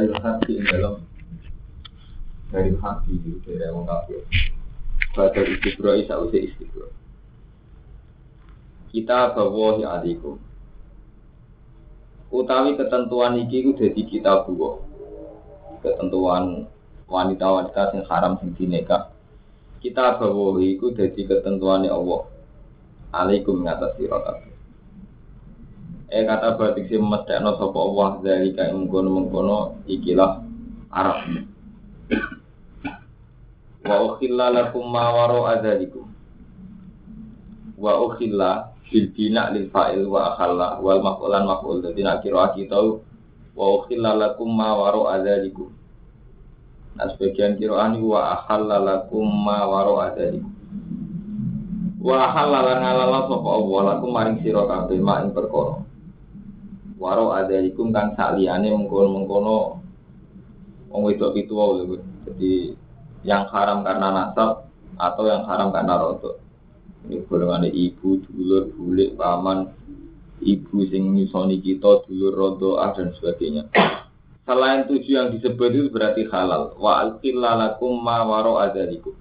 dari hati dalam dari hati dari orang kafir. Badal istibro isa usia istibro. Kita bawa ya adikum. Utawi ketentuan iki ku dadi kita bawa. Ketentuan wanita-wanita sing haram sing dineka. Kita bawa iku dadi ketentuannya Allah. Alaikum ngatas sira. Eh kata batik si mestekno sapa Allah dari kae mengkono-mengkono ikilah Arab. Wa ukhilla lakum ma waro adzalikum. Wa ukhilla bil bina lil fa'il wa akhalla wal maf'ulan maf'ul. Dadi nak kira kita wa ukhilla lakum ma waro adzalikum. Nah sebagian kiraan wa akhalla lakum ma waro adzalikum. Wa halala ngalala sapa Allah lakum maring sira kabeh mak ing perkara. Waro adalikum kang saliyane mengkono-mengkono wong wedok itu lho. Jadi yang haram karena nasab atau yang haram karena rodo. Ini golongan ibu, dulur, bulik, paman, ibu sing nyusoni kita, dulur rodo, ah dan sebagainya. Selain tujuh yang disebut itu berarti halal. Wa alqillalakum ma waro adalikum.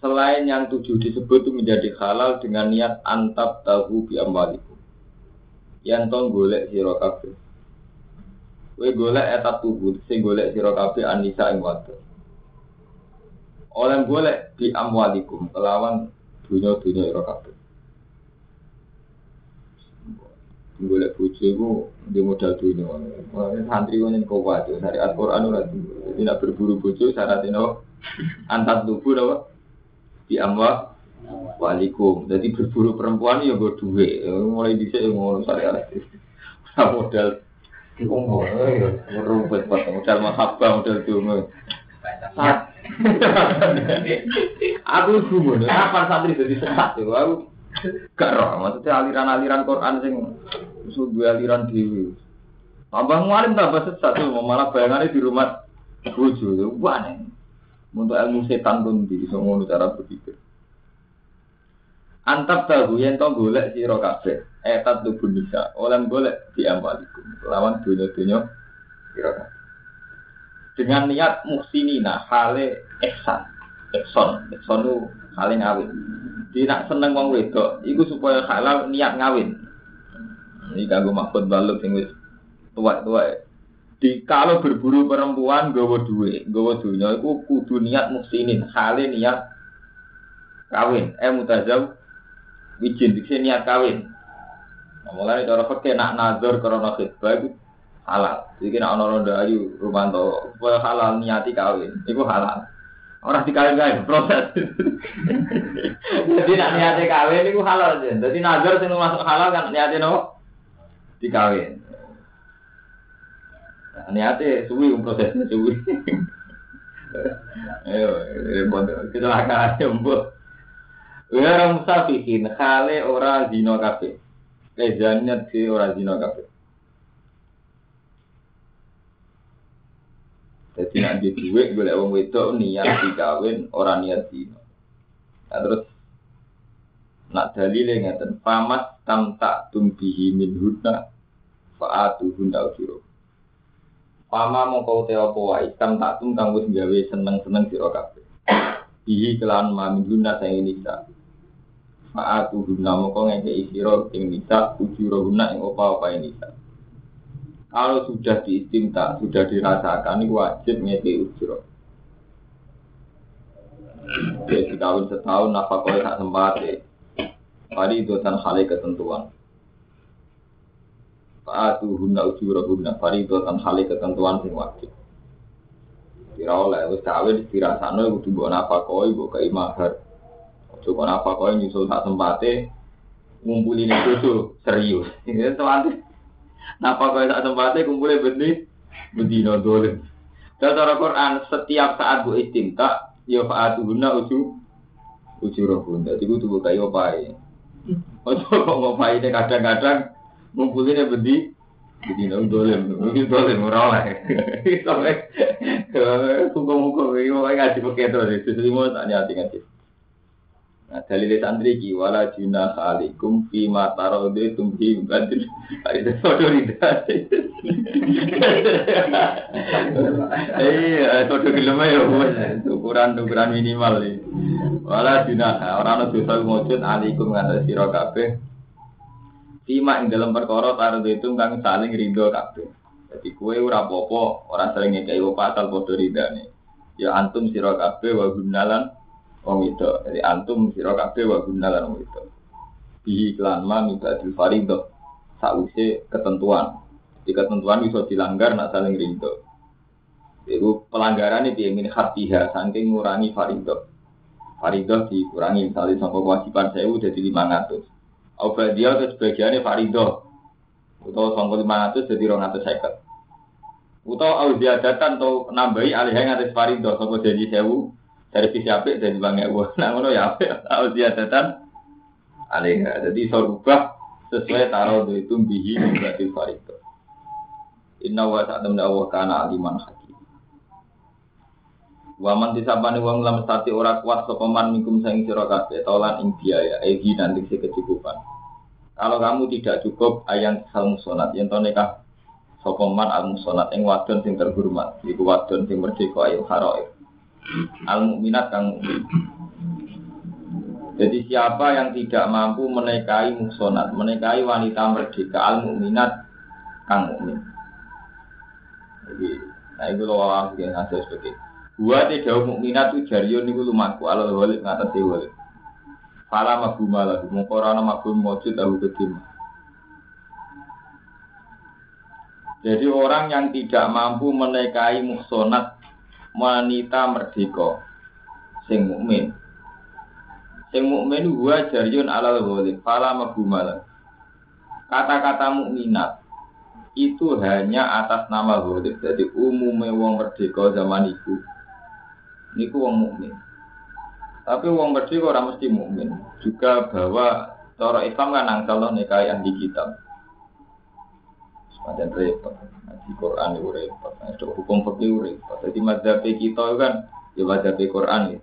Selain yang tujuh disebut itu menjadi halal dengan niat antab tahu bi. Yang tong golek sira kabeh. Kowe golek etat tubuh, sing golek sira kabeh anisa ing wadon. Oleh golek bi amwalikum kelawan dunya-dunya ira kabeh. Golek bojo iku di modal dunya. Santri kok yen kok wae syariat Quran ora tidak berburu bojo syaratnya antar tubuh apa? di amwa walikum. Jadi berburu perempuan ya gue duit. Mulai bisa yang ngono syariat. Nah, modal pas modal mahabbah, modal dungu. Aku gumun, kapan santri jadi sesat ya? Aku gak roh, maksudnya aliran-aliran Quran sing sudah aliran dewi. Tambah ngalim tambah sesat tuh, malah bayangannya di rumah bojo, wah. Untuk ilmu setan pun di iso ngono cara berpikir. Antap tahu yang tau golek sira kabeh. Etat tubuh bisa oleh golek di amalikum. Lawan dunia-dunia kabeh. Dengan niat muhsinina hale ihsan. Ihsan, ihsan itu hale ngawin. Di nak seneng wong wedok, iku supaya halal niat ngawin. Ini kanggo maksud baluk sing wis tua-tua di kalau berburu perempuan gawa duwe, gawa dunya iku kudu niat muksinin, hale niat kawin, eh mutazam wijin dikse niat kawin. Nah, mulai cara fakir nak nazar karena khidbah itu halal. Jadi nak ono ronda ayu rumanto, halal niati kawin, itu halal. Orang dikawin kawin proses. Jadi nak niati kawin itu halal. Jadi nazar sing masuk halal kan niati no dikawin. Nah, niatnya suwi prosesnya suwi. Ayo, kecelakaan jumbo. Wira musafihin khale ora zina kabeh. Lezannya di ora zina kabeh. Jadi nanti duit boleh wong wedok niat dikawin ora niat zina. Nah, terus nak dalile ngeten famat tam tak tumbihi min hudna faatu hunda ujiro. Pama mongko te apa wae tam tak tum kang wis gawe seneng-seneng sira kabeh. Bihi kelan mamin guna sing nisa. Faatu guna mongko ngeke sira ing nisa ujiro guna ing apa-apa nisa. Kalau sudah diistimta, sudah dirasakan, ini wajib ngeke ujiro. Ya dikawin setahun nafkah tak sempat Pari itu tan hale ketentuan. Fa'atu hunna ujura hunna faridatan hale ketentuan sing wajib. Kira oleh wis kawin dirasakno kudu mbok nafkah mbok kei mahar. Aja kok nafkah nyusul sak sempate ngumpuli ning bojo serius. Ini tuan nafkah sak sempate kumpule benih bedino dolen. Dan cara Quran setiap saat bu istimta ya fa'atu hunna uju ujura hunna. Jadi kudu mbok kei opae. Ojo kok ngopai kadang-kadang ngumpulin bendi jadi nang dolen ini dolen ora oleh sampai hukum-hukum ini mau ngaji pakai itu itu semua tak nyati ngaji Nah, dalil santri ki wala juna alaikum fi ma tarode tumhi badil. Itu foto rida. Eh, foto gelem ya ukuran ukuran minimal iki. Wala juna ora ana dosa mujud alaikum ngata sira kabeh. Tima ing dalam perkara tarode itu kang saling ridho kabeh. Jadi kue ora apa-apa, ora saling ngekei apa asal padha ridane. Ya antum sira kabeh wa gunalan wong itu. Jadi antum sira kabeh wa guna wong itu. Bihi iklan ma mibadil farido sause ketentuan. Di ketentuan bisa dilanggar nak saling rindu. Itu pelanggaran ini min hatiha saking ngurangi farido. Farido dikurangi misalnya sampai kewajiban saya udah jadi 500. Obat dia itu sebagiannya farido. Atau sampai 500 jadi 250. Atau auziadatan atau nambahi alih yang atas farido sampai jadi sewu dari sisi apik dari bangga gua nah ngono ya apik tahu dia alaiha jadi sorubah sesuai taruh itu bihi berarti farito inna wa sa'adam Allah kana aliman hakim. Waman disabani wong lam stati ora kuat sopaman mikum saing sira kabeh tolan ing biaya egi nanti si kecukupan. Kalau kamu tidak cukup ayang sal musonat yen to nikah sopaman al musonat ing wadon sing terhormat iku wadon sing merdeka ayo haroif al mukminat kang mukmin. Jadi siapa yang tidak mampu menikahi muksonat, menikahi wanita merdeka al mukminat kang mukmin. Jadi, nah itu loh aku yang ngasih seperti Gua tidak mukminat itu jarion itu lumaku alal walid ngatasi walid. Fala maguma lahu, mengkorana magum mojud tahu kedim. Jadi orang yang tidak mampu menikahi muksonat wanita merdeka sing mukmin. Sing mukmin gua jariyun alal ghalib, fala mabumala. Kata-kata mukminat itu hanya atas nama ghalib. Jadi umumnya wong merdeka zaman itu niku wong mukmin. Tapi wong merdeka orang mesti mukmin. Juga bahwa cara Islam kan angsal nikahi ahli kitab. Semacam repot di Quran itu repot. Nah, hukum fikih repot. Jadi madzhab kita kan ya madzhab Quran ya.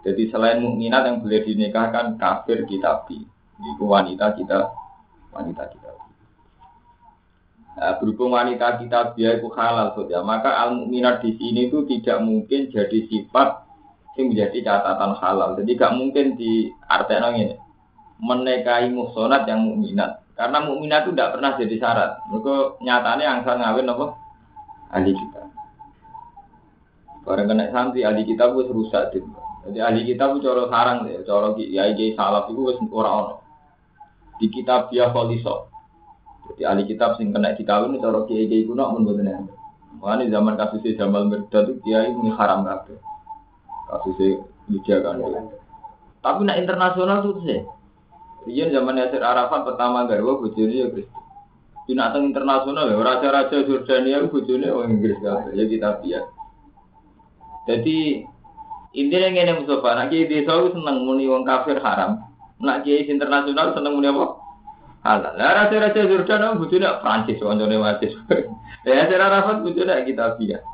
Jadi selain mukminat yang boleh dinikahkan kafir kitabi. Itu wanita kita wanita kita. Nah, berhubung wanita kita biar itu halal ya, maka al mukminat di sini itu tidak mungkin jadi sifat yang menjadi catatan halal. Jadi gak mungkin di artinya ini menikahi muhsonat yang mukminat. Karena mukminah itu tidak pernah jadi syarat. Mereka nyatanya yang saya ngawin apa? Ahli kita. Barang kena santri ahli kita itu rusak deh. Jadi ahli kita itu coro sarang deh, coro ya kiai salaf itu wis ora ono. Di kitab dia kholiso. Jadi ahli kitab sing kena dikawin coro kiai kiai kuno bener. Makanya zaman kasusnya Jamal Mirdad itu kiai ini haram kabeh. Kasusnya dijaga kan. Tapi nak internasional itu sih. Iya zaman Yasir Arafat pertama garwa bojone ya Kristen. Binatang internasional ya raja-raja Jordania bojone orang Inggris kabeh ya kita biar. Jadi intinya ngene Mustafa, nak kiai desa itu seneng muni wong kafir haram. Nak kiai internasional seneng muni apa? Halal. Lah raja-raja Jordania bojone Prancis kancane wajib. Ya Yasir Arafat bojone kita biar.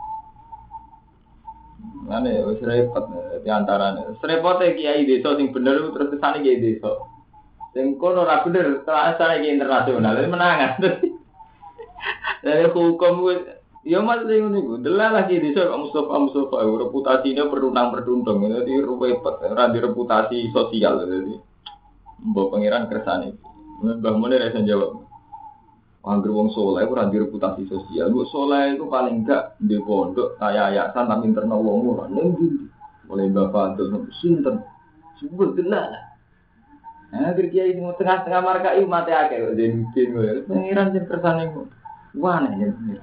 Mane wis repot di antarane. Repotnya kiai desa sing bener terus kesane kiai desa. Sing kono ora bener, terasa iki internasional, menangan. Dari hukum Ya mas ini gue, delah lagi di sana Mustafa Mustafa, reputasinya berdundang berdundang, jadi repot, randi reputasi sosial, jadi bawa pangeran kersane. Mbah Munir rasa jawab, Angger wong soleh itu randi reputasi sosial, bu soleh itu paling enggak di pondok kayak yayasan tapi internal wong ora. Nenggi, mulai bapak tuh sinten, sebut delah Nah, akhir kiai mau tengah-tengah marka iu mati akeh kok mungkin gue. Pengiran sing kersane gue. Wah nih ya.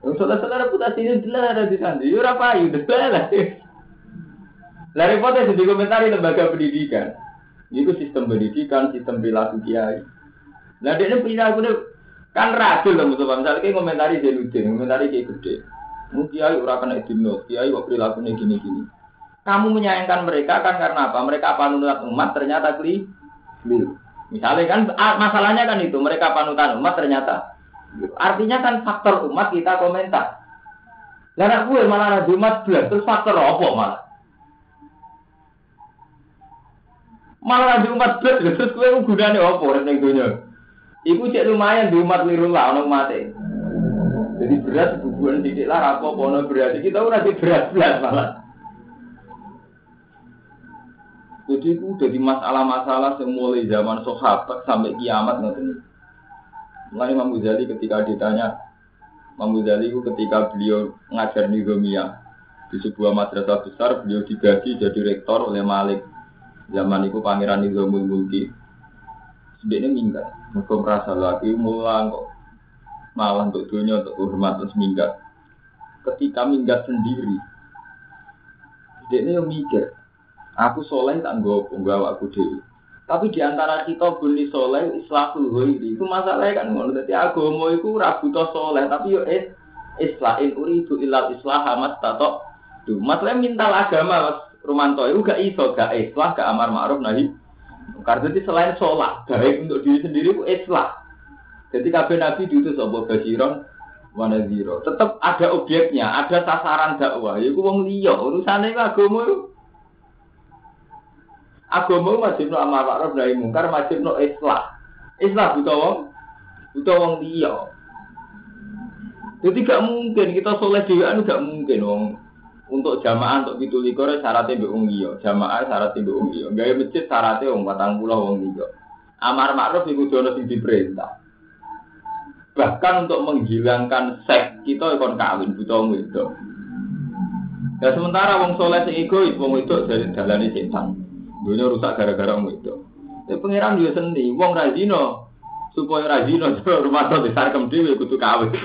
Yang saudara reputasi itu jelas ada di sana. Yo apa payu, jelas lah. Repotnya di komentari lembaga pendidikan. Itu sistem pendidikan, sistem perilaku kiai. Nah dia ini perilaku kan racun lah musuh misalnya kayak komentari Zainuddin, komentari kayak gede. Mungkin kiai ora kena dino, kiai kok perilakunya gini-gini. Kamu menyayangkan mereka kan karena apa? Mereka panutan umat ternyata keliru. Misalnya kan masalahnya kan itu mereka panutan umat ternyata artinya kan faktor umat kita komentar. Lah gue malah ada umat belas terus faktor apa malah? Malah di umat belas terus kowe gunane apa ning donya? Iku cek lumayan di umat liru lah ono mate. Jadi beras bubuhan titik lah apa ono beras kita ora di beras belas malah. Jadi itu jadi masalah-masalah yang mulai zaman sahabat sampai kiamat nanti. Mulai Imam Ghazali ketika ditanya, Imam Ghazali itu ketika beliau ngajar nizamiyah di sebuah madrasah besar, beliau digaji jadi rektor oleh Malik. Zaman itu pangeran Nizamul Mulki. Sebenarnya minggat, mereka merasa lagi mulang kok malah untuk dunia untuk hormat terus minggat. Ketika minggat sendiri, dia yang mikir, Aku soleh tak nggo nggawa aku dewi. Tapi di antara kita bunyi soleh islahul ghairi. Itu masalahnya kan ngono. Dadi agama iku ora butuh soleh, tapi yo is islahin uridu ilal islah mas tato. Tuh, masalahnya minta agama Mas Romanto itu gak iso, gak islah, gak amar ma'ruf nahi. Karena itu selain sholat, baik untuk diri sendiri itu islah. Jadi kabeh nabi diutus apa mana zero. Tetap ada objeknya, ada sasaran dakwah. Iku wong liya, urusane agama itu Agama wajib no amar ma'ruf nahi mungkar wajib no islah. Islah buta wong buta wong liya. Jadi gak mungkin kita soleh dhewean gak mungkin wong untuk jamaah untuk itu likur syaratnya mbek wong liya. Jamaah syaratnya mbek wong liya. Gawe masjid syaratnya wong 40 wong liya. Amar ma'ruf iku dono sing diperintah. Bahkan untuk menghilangkan seks kita ikon kawin buta wong wedok. Ya sementara wong soleh sing egois wong wedok dari dalane setan. Dunia rusak gara-gara itu. Ya pangeran juga seni, wong rajino supaya rajino rumah tuh besar kem dhewe kudu kawin.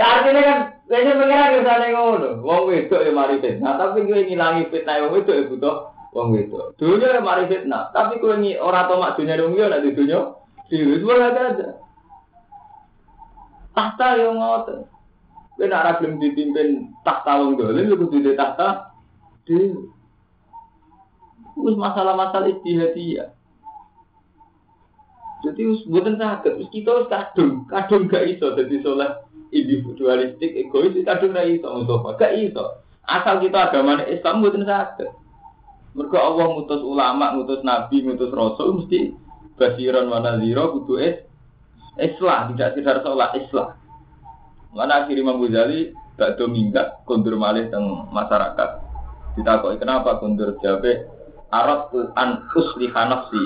Nah, artinya kan pangeran yo sane ngono. Wong wedok ya mari fitnah, tapi kowe ngilangi fitnah wong wedok ya butuh wong wedok. Dunia ya mari fitnah, tapi kowe ngi ora tau mak dunia wong yo nek di dunia. Siwis ora ada. Tahta yo ngoten. Kowe nek ora gelem dipimpin tahta wong dolim yo kudu tahta Terus masalah-masalah istihadiyah. Jadi bukan sakit, terus kita harus kadung, kadung gak iso jadi soleh individualistik, egois, kadung gak iso, Mustafa, gak iso. Asal kita agama Islam bukan sakit. Mereka Allah mutus ulama, mutus nabi, mutus rasul, mesti basiran mana zero, butuh es, islah, tidak sekedar sholat, islah. Mana akhirnya Imam Ghazali gak dominggat, kondur malih teng masyarakat. Ditakoi kenapa kundur jabe Arab an usliha nafsi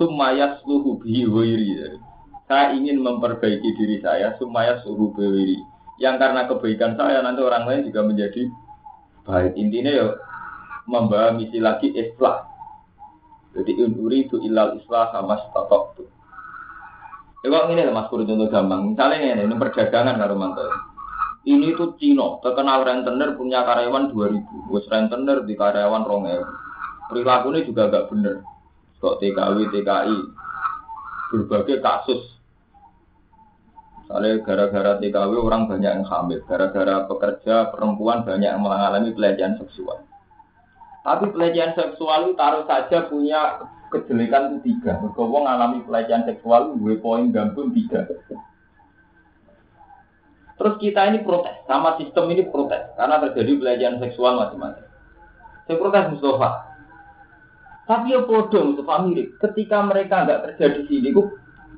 sumaya sluhu bihi wairi. Saya ingin memperbaiki diri saya sumaya suhu bihi. Yang karena kebaikan saya nanti orang lain juga menjadi baik. Intinya ya membawa misi lagi islah. Jadi unuri itu ilal islah sama statok tuh. Ya kok ini mas Pur contoh gampang. Misalnya ini, ini perdagangan karo mantel. Ini tuh Cino, terkenal rentenir punya karyawan 2000. Wes rentenir di karyawan Perilaku ini juga gak bener. Kok TKW, TKI. Berbagai kasus. Misalnya gara-gara TKW orang banyak yang hamil. Gara-gara pekerja perempuan banyak yang mengalami pelecehan seksual. Tapi pelecehan seksual itu taruh saja punya kejelekan itu tiga. Berkobong mengalami pelecehan seksual, gue poin gambung tiga. Terus kita ini protes, sama sistem ini protes karena terjadi pelecehan seksual macam-macam. Saya protes Mustafa. Tapi ya bodoh Mustafa mirip. Ketika mereka nggak kerja di sini, kok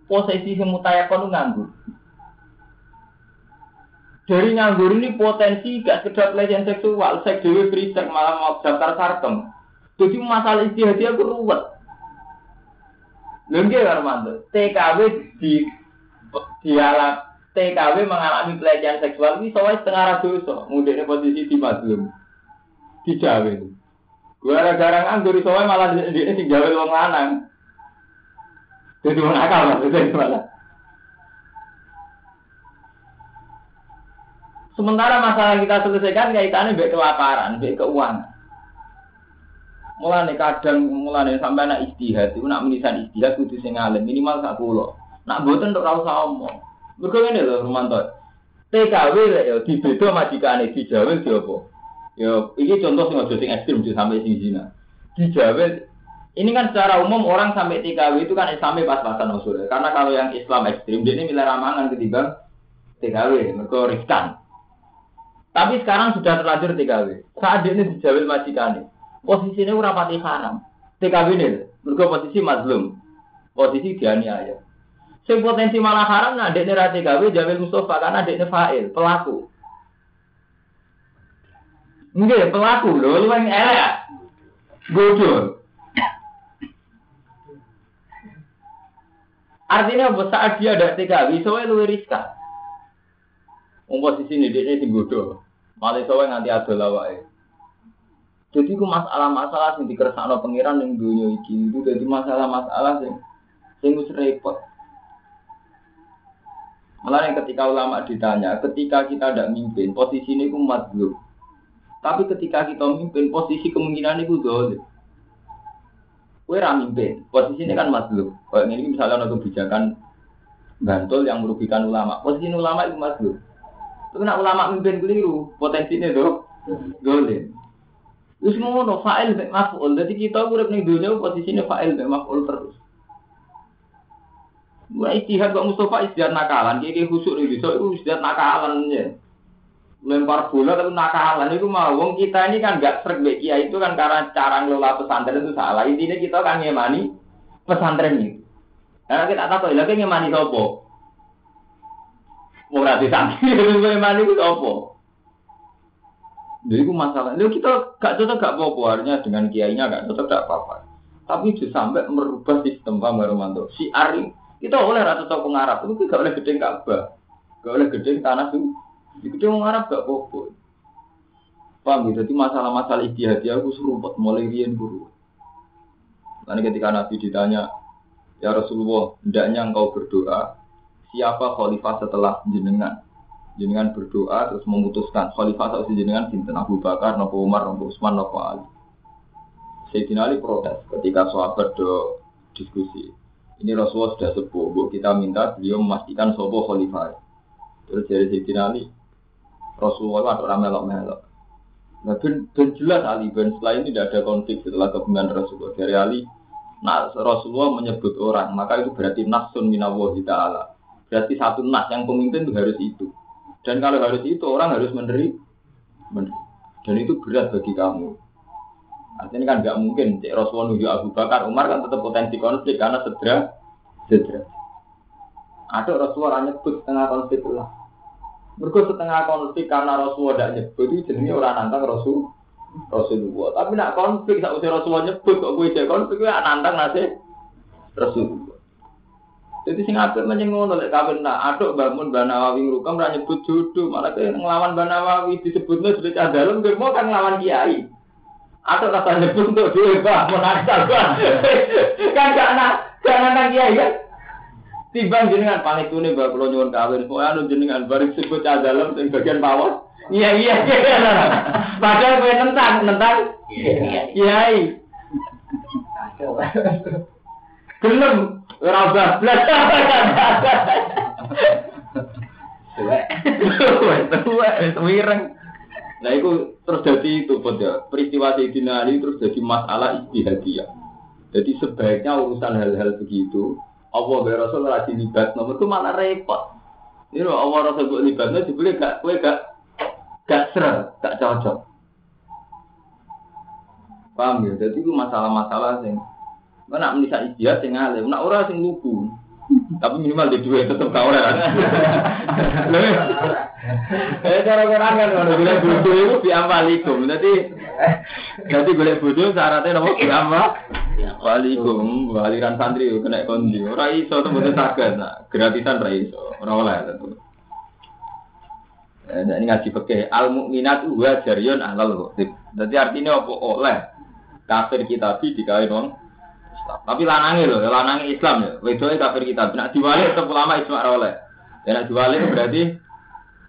posisi semutayakon nganggur. Dari nganggur ini potensi gak sekedar pelecehan seksual, seks dewi free malah mau daftar sarkem. Jadi masalah istihadi aku ruwet. Lengge Armando, TKW di dialog TKW mengalami pelecehan seksual ini soalnya setengah dosa. Mudiknya posisi di mazlum. Di Jawa itu. Gara-gara nganggur soalnya malah di sini sing Jawa wong lanang. Jadi wong akal maksudnya malah. Sementara masalah kita selesaikan kaitannya baik kelaparan, baik keuangan. Mulane kadang mulane sampai anak istihad itu nak menisan istihad kudu sing alim minimal sak. Nak mboten untuk ora usah omong. Mereka ini loh Romanto. TKW ya di beda majikane di Jawa di apa? Ya ini contoh sing aja sing ekstrim sampai sing zina. Di Jawa ini kan secara umum orang sampai TKW itu kan Islamnya pas-pasan usul. Karena kalau yang Islam ekstrim dia ini milih ramangan ketimbang TKW, mereka riskan. Tapi sekarang sudah terlanjur TKW. Saat ini di Jawa majikane. posisinya ora pati haram. TKW ini, mergo posisi mazlum. Posisi dianiaya. Sing potensi malah haram nah dekne ra TKW Jamil Mustafa karena dekne fa'il, pelaku. Nggih, pelaku lho, yang elek. Bodoh. Artinya? Saat dia ada TKW, soalnya lu riskan. Wong posisi ini dia sing bodoh. Malah soalnya nganti ada lawake. Jadi ku masalah-masalah sing dikersakno pangeran ning dunia iki itu jadi masalah-masalah sing sing wis repot. Malah yang ketika ulama ditanya, ketika kita tidak mimpin, posisi ini ku madlub. Tapi ketika kita mimpin, posisi kemungkinan itu dolim. Kue mimpin, posisi ini kan madlub. Kalau ini misalnya ada kebijakan bantul yang merugikan ulama, posisi ulama itu madlub. Tapi nak ulama mimpin keliru, potensinya tuh dolim. Wis ngono fa'il mek maf'ul. Dadi kita urip ning dunya posisine fa'il mek maf'ul terus. Wah istihad kok Mustafa istihad nakalan, kayak khusuk nih so itu istihad nakalan ya. Lempar bola tapi nakalan itu mau wong kita ini kan gak srek kiai itu kan karena cara ngelola pesantren itu salah. Intinya kita kan ngemani pesantren itu. Karena kita tahu lagi ngemani sopo. Mau gratis santri, ngemani itu sopo. Jadi itu masalah. Lalu kita gak cocok gak apa-apa, dengan kiainya gak cocok gak apa-apa. Tapi itu sampai merubah sistem Pak Maromanto. Si Ari kita oleh rata toko Arab itu gak oleh gedeng Ka'bah, gak oleh gedeng tanah itu. Di gedeng Arab gak apa-apa. Paham ya? Jadi masalah-masalah istihadi aku seruput mulai rian guru. Nanti ketika Nabi ditanya, Ya Rasulullah, hendaknya engkau berdoa, siapa khalifah setelah jenengan? Jenengan berdoa terus memutuskan khalifah atau jenengan sinten Abu Bakar, Nabi Umar, Nabi Utsman, Nabi Ali. Sayyidina Ali protes ketika sahabat do diskusi. Ini Rasulullah sudah sepuh, bu kita minta beliau memastikan sobo khalifah. Terus dari Sayyidina Ali, Rasulullah ada orang melok-melok. Nah, ben, ben jelas Ali, ben setelah ini tidak ada konflik setelah kepemimpinan Rasulullah. Dari Ali, nah Rasulullah menyebut orang, maka itu berarti nasun minawahi ta'ala. Berarti satu nas yang pemimpin itu harus itu. Dan kalau harus itu, orang harus meneri. Dan itu berat bagi kamu. Artinya kan nggak mungkin cek Rasulullah nunggu Abu Bakar, Umar kan tetap potensi konflik karena sedera, sedera. Ada Rasulullah nyebut setengah konflik lah. Mereka setengah konflik karena Rasulullah tidak nyebut itu jenisnya orang nantang Rasul Rasulullah. Tapi nak konflik saat usia Rasulullah nyebut kok gue jadi konflik ya nantang nasi Rasulullah. Jadi sing apik menyang ngono lek kawin nak aduk bangun Banawawi ngrukam ora nyebut jodoh, malah ke nglawan Banawawi disebutnya sudah dalem mau kan nglawan kiai. Atau rasa nyebut untuk dhewe Pak, menakal Kan gak nak gak nantang kiai kan. Timbang jenengan panitune Mbak kula nyuwun kawin, pokoke anu jenengan bareng sebut dalem sing bagian pawon. Iya iya. Padahal kowe nentang, nentang. Kiai. Gelem Ora bablas. Tuwek. Tuwek, wireng. Nah itu terus jadi itu pada peristiwa Sayyidina Ali terus jadi masalah istihadiyah. Jadi sebaiknya urusan hal-hal begitu Allah ya Rasul lagi libat nomor itu mana repot. Ini loh Allah Rasul buat libatnya dibeli gak kue gak gak ser, gak cocok. Paham ya? Jadi itu masalah-masalah yang Mana nak menisa istiad sing alim, nak ora sing lugu. Tapi minimal di dua tetap kau lah. Eh cara orang kan kalau boleh bodoh itu biambalikum. Jadi jadi boleh bodoh syaratnya nopo biamba. Walikum, waliran santri kena kondi. Ora iso tembus saged, nak gratisan ora iso. Ora oleh tentu. Eh, ini ngaji pakai al mukminat wa jaryon alal Jadi artinya apa oleh kafir kita di dikawin wong Islam. Tapi lanangi loh, lanangi Islam ya. Wedoe kafir kita. Nak diwalik tetap ulama ijma oleh. Ya nak diwalik berarti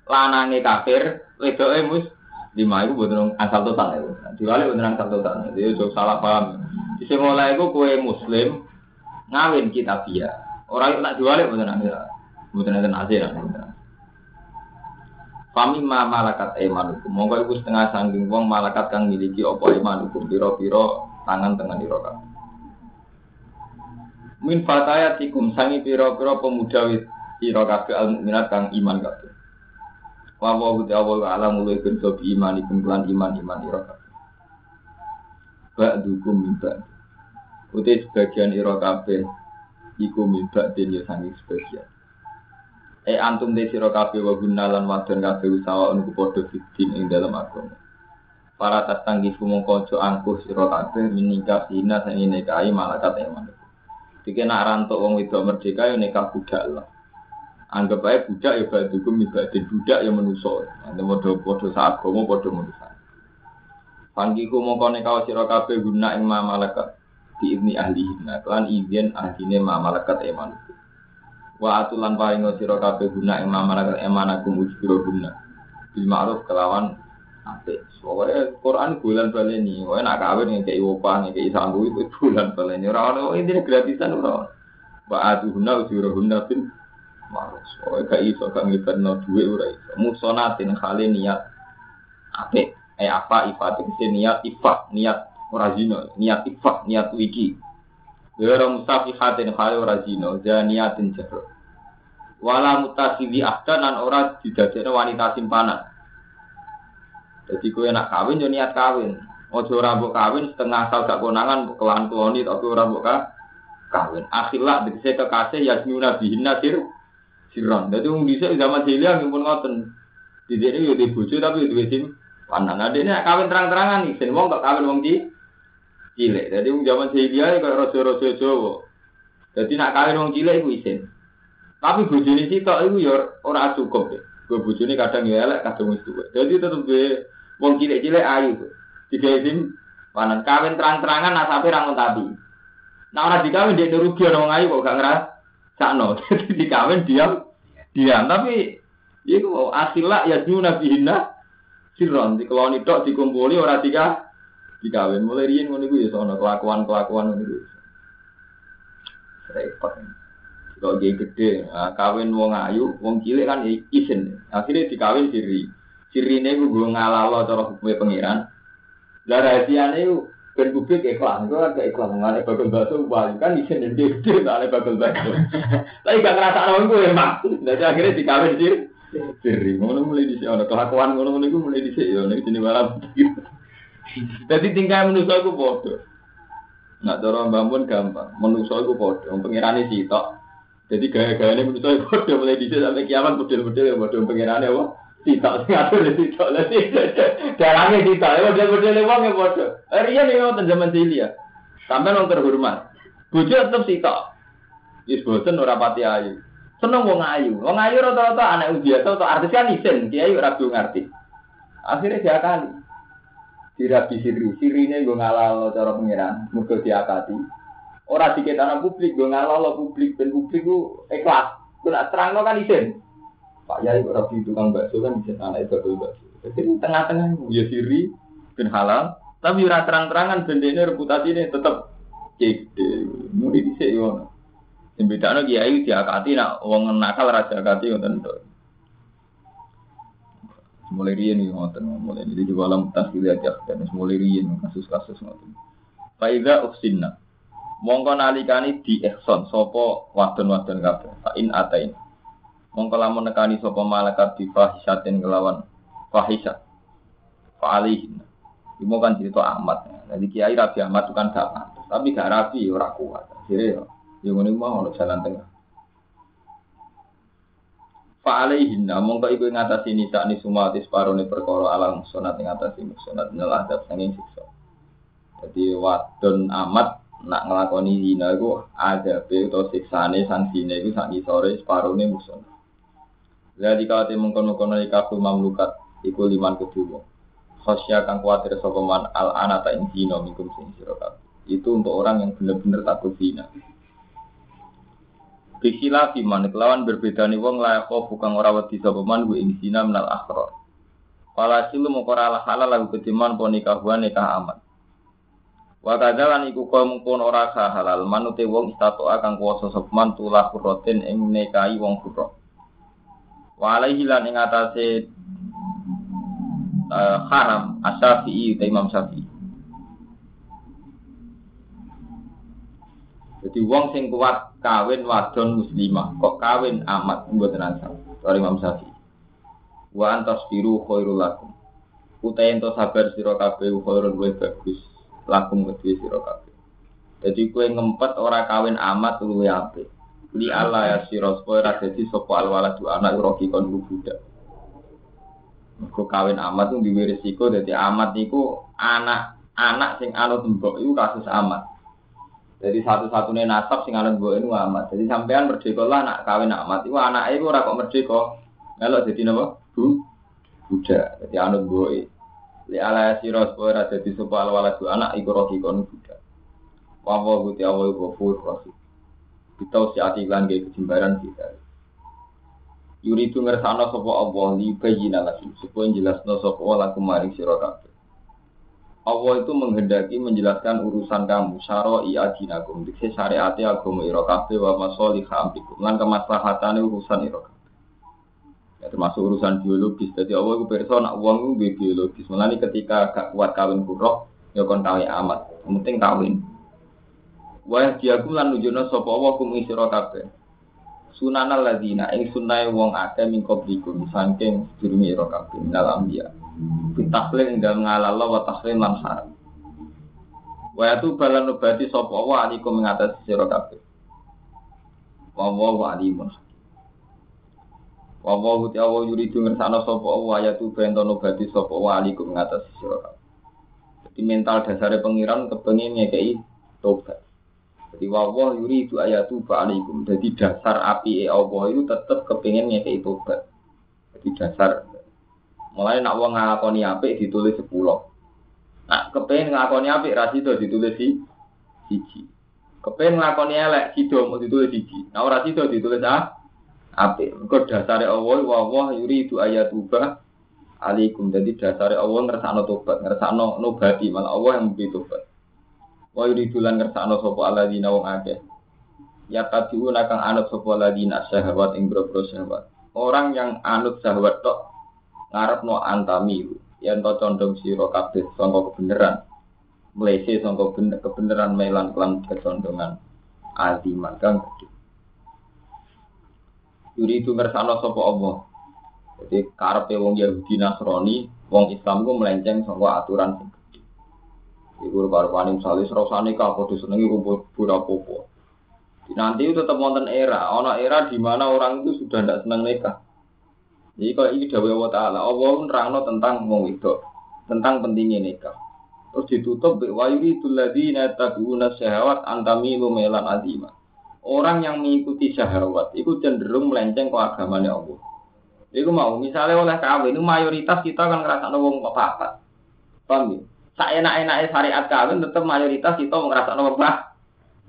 lanangi kafir, wedoe mus lima itu betul asal total itu. Diwalik betul asal total. Jadi itu salah paham. Di mulai itu kue Muslim ngawin kita via. Orang itu nak diwalik betul nanti. Betul nanti nasir. Fami ma malakat imanukum. Monggo iku setengah sangking wong malakat kang miliki apa imanukum pira-pira tangan tengah dirokat min fatayatikum sangi pira-pira pemuda pira kabeh al mukminat kang iman kabeh wa wa wa wa alam mulai ben iman ikum lan iman iman ira kabeh ba'dukum min ba'd. Uti sebagian ira kabeh iku min ba'din ya sangi sebagian. E antum de sira kabeh wa gunalan wadon kabeh usaha ku padha fitin ing dalam agama. Para mongko aja angkuh sira kabeh minika sina sing nikahi malakat eman. Dike nak rantuk wong wedok merdeka ya nikah budak lah. Anggap aja budak ya badukum ibadin budak ya menuso. Nanti podo-podo saat gomo podo menuso. Panggiku mongko nikah sira kabeh guna ing malakat di ibni ahli nah kelan izin ahline malakat eman. Wa atulan paring sira kabeh guna ing malakat emanakum ujbiro guna. Bil ma'ruf kelawan apik. Soalnya Quran bulan baleni, wae nak kawin yang kayak opah, yang kayak sanggup itu bulan baleni. Orang orang ini gratisan orang. Wa atuhuna ujurahunna bin marus. Soalnya gak iso gak ngibadno duit ora iso. Musonatin kali niat apik. Eh apa ifat itu niat ifat, niat ora zina, niat ifat, niat wiki. Wira musafihatin kali ora zina, niatin jahro. Wala mutasibi ahdan nan ora didadekno wanita simpanan. Jadi kue nak kawin yo niat kawin. Ojo ora mbok kawin setengah asal gak konangan kelan kloni tapi ora mbok kawin. Akhirlah dikse kekasih yasmuna bihinna sir siron. Dadi wong dhisik zaman jahiliyah nggih pun ngoten. Didene yo di bojo tapi duwe. Nah dene kawin terang-terangan nih, sen wong kok kawin wong di cilik. Dadi wong zaman jahiliyah kok raja-raja Jawa. Dadi nak kawin wong cilik iku isin. Tapi bojone sitok iku yo ora cukup. Gue bojone kadang ya elek, kadang wis tuwa. Dadi tetep Wong cilik-cilik ayu. Tiga izin panen kawin terang-terangan nasabe ra tapi. Nah ora dikawin dia rugi ana wong ayu kok gak ngeras sakno. Jadi dikawin diam diam tapi iku asila ya nabi bihina sirron dikeloni tok dikumpuli ora tiga dikawin mulai riyen ngono iku ya sono kelakuan-kelakuan ngono iku. Repot. Kalau gede, nah, kawin wong ayu, wong cilik kan izin. Akhirnya dikawin diri. Sirine ku gue ngalalo cara hukumnya pengiran. Lah rahasiane ku ben publik ikhlas, itu kan ikhlas mengenai bagel bakso wali kan isin dan dia mengenai bagel bakso. Tapi gak ngerasa orang gue emang. Jadi akhirnya dikawin sih. Siri, ngono mulai di sini, kelakuan ngono ngono gue mulai di sini, ini sini malam. Jadi tingkah manusia gue bodoh. Nak cara bangun gampang, manusia gue bodoh, pengirane sitok. Jadi gaya-gayanya manusia gue bodoh mulai di sini sampai kiamat bodoh-bodoh ya bodoh pengirane apa? Tidak, ngatur tidak lah sih. Dalangnya tidak, ya model-model wong ya bodoh. Rian nih ngoten zaman cilik Sampai nong terhormat. Bojo tetep sitok. Wis boten ora pati ayu. Seneng wong ayu. Wong ayu rata-rata anak biasa atau artis kan isen, dia ayu ora ngerti. Akhirnya dia kali. Dirabi siri, sirine gue ngalal cara pengiran, mergo diakati. Ora diketana publik, gue ngalal publik, dan publik gue ikhlas. Gue nak terang kan isen. Pak Yai kok di tukang bakso kan bisa anak itu bakso. Jadi tengah-tengah ya siri ben halal, tapi ora terang-terangan bendene ini tetap gede. Mudi dhisik yo. Sing bedane kiai diakati nak wong nakal raja akati ngoten to. Mulai riyen iki ngoten, mulai ini juga alam tasbih aja dan mulai riyen kasus-kasus ngoten. Faida ufsinna. Mongko nalikani di ihsan sapa wadon-wadon kabeh. Fa in mongko lamun nekani sapa malaikat di fahisatin kelawan fahisat fa alihin Ibu kan cerita amat. Jadi kiai rabi amat itu kan gak pantas. Tapi gak rabi ya ora kuat. Jadi ya, ya ngono mau ono jalan tengah. Fa alaihin mongko iku ngatasi nisa ni sumati separone perkara alam sunat ngatasi sunat nel adab sanging siksa. Jadi wadon amat nak ngelakoni zina iku ada be utawa siksane sanksine iku sak sore separone musuh. Jadi kalau tim mengkono-kono ikafu mamlukat iku liman kedua. Khosya kang kuatir sokoman al anata ing zina minkum sing sira Itu untuk orang yang benar-benar takut zina. Bikila fiman kelawan berbeda nih wong layak kok bukan orang wedi sapa man ing zina menal akhro. Pala silu mongko halal lagu ketiman pon nikahuan nikah amat. Wa kadalan iku kau mungkon ora halal manute wong istato akan kuasa sapa man tulah kuroten ing nikahi wong kurot. Wa alaihi lan ing atase uh, haram asyafi'i ta Imam Syafi'i. Jadi wong sing kuat kawin wadon muslimah, kok kawin amat mboten asal. Dari Imam Syafi'i. Wa antas biru khairul lakum. Utai ento sabar sira kabeh khairun wa bagus lakum kedue sira kabeh. Dadi kowe ngempet ora kawin amat luwe apik. Li Allah ya sira supaya dadi sapa alwaladu anak roki kon budak. Mergo kawin amat ku duwe resiko dadi amat iku anak anak sing anut mbok iku kasus amat. Jadi satu-satunya nasab sing anut mbok itu amat. Jadi sampean merdeka lah nak kawin amat iku anake iku ora kok merdeka. Melok dadi napa? Bu budak. Dadi anut mbok Li ala sira supaya dadi sapa anak iku roki kon budak. Wa wa awal ghafur rahim. Kita si ati lan ge kejimbaran kita. Yuri itu ngersana sapa Allah li bayyina lakum supaya jelasno sapa lakum maring sira kabeh. Allah itu menghendaki menjelaskan urusan kamu syara'i adinakum dikse syariate agama ira kabeh wa masalih amrikum lan kemaslahatane urusan ira. Ya, termasuk urusan biologis. Jadi Allah itu perso nak uang itu biologis. Melani ketika gak kuat kawin kurok, ya kon kawin amat. Yang penting kawin. Wah diaku lan nunjukno sapa Allah kum isira kabeh. Sunana ladina ing sunnahe wong akeh min qablikum saking sedurunge ira kabeh minal anbiya. Bitahlil ing dalem ngalala wa tahlil lan haram. Wa tu balan nubati sapa Allah alikum mengatasi sira kabeh. Wa wa alimun. Wa wa uti Allah yuridu Allah ayatu bento nubati sapa Allah alikum mengatasi sira. Jadi mental dasare pengiran kepengin ngekei tobat. Jadi wawah yuri itu ayatu alaikum. Jadi dasar api e Allah itu tetap kepingin ngekei tobat. Jadi dasar. Mulai nak wong ngakoni apik ditulis sepuluh. Nak kepengin ngakoni apik rasido ditulis si siji. Kepengin ngakoni elek sido mau ditulis siji. Nah ora sido ditulis ah apik. Mergo dasare Allah wawah yuri itu ayatu alaikum. Jadi dasare Allah ngersakno tobat, ngersakno nobati malah Allah yang memberi tobat. Wa yuridulan ngersakno sapa alladzina wong akeh. Ya tabiuna kang anut sapa alladzina syahwat ing boro syahwat. Orang yang anut syahwat tok ngarepno antami yen to condong sira kabeh sangka kebenaran. Mlese sangka kebenaran melan kelan kecondongan aziman kang gede. Yuri itu ngersakno sapa Allah. Jadi karepe wong Yahudi Nasrani, wong Islam ku melenceng sangka aturan Iku karo paning misalnya serasa nikah, padha senengi kumpul popo. Nanti itu tetap wonten era, ono era di mana orang itu sudah tidak senang nikah. Jadi kalau ini dawai Allah Ta'ala, Allah nerangno tentang wong itu, tentang pentingnya nikah. Terus ditutup, wa yuridu ladina tabi'una syahawat antamilu melan azima. Orang yang mengikuti syahwat itu cenderung melenceng ke agamanya Allah. Iku mau, misalnya oleh kawin, itu mayoritas kita kan ngerasa wong apa-apa. Paham ya? Enak-enaknya syariat kawin tetap mayoritas kita ngerasa nomor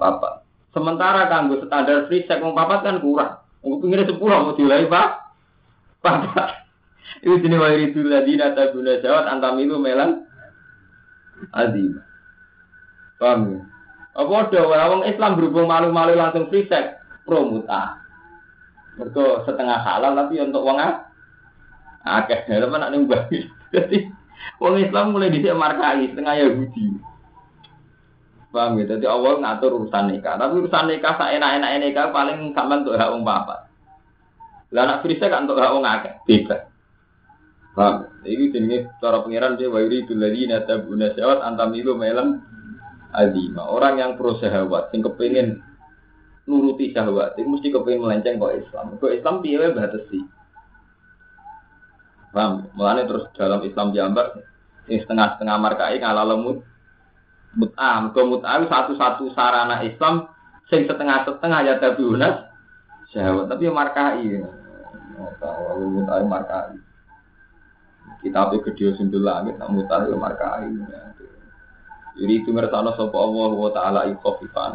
bapak. Sementara kanggo standar free sex mau papat kan kurang. Mau pinggirnya sepuluh mau dilai pak. Bapak. Itu jenis mayoritas ladina guna jawat antamilu melan adim. Paham ya? Apa ada orang Islam berhubung malu-malu langsung free sex promuta. Mereka setengah halal tapi untuk uang akeh. Teman nak nimbang. Jadi Wong Islam mulai dhisik markai setengah Yahudi. Paham ya? Jadi Allah ngatur urusan nikah. Tapi urusan nikah sak enak-enak nikah paling sama untuk hak wong papat. Lah anak frisa kan untuk hak wong akeh. Bebas. Paham? Ini jenenge cara pengiran dia wa yuridu alladziina tabuna syahwat antamilu melan azima. Orang yang pro syahwat sing kepengin nuruti syahwat itu mesti kepengin melenceng kok Islam. Kok Islam piye wae batasi. Paham? Terus dalam Islam jambak ini setengah-setengah markai ngalah lemut mut'ah. Mergo mut'ah satu-satu sarana Islam sing setengah-setengah ya tabiunas syahwat tapi markai. Tahu mut'ah markai. Kita pe gede sundul langit nak mut'ah markai. Jadi itu ngersano sapa Allah wa taala ikhafifan.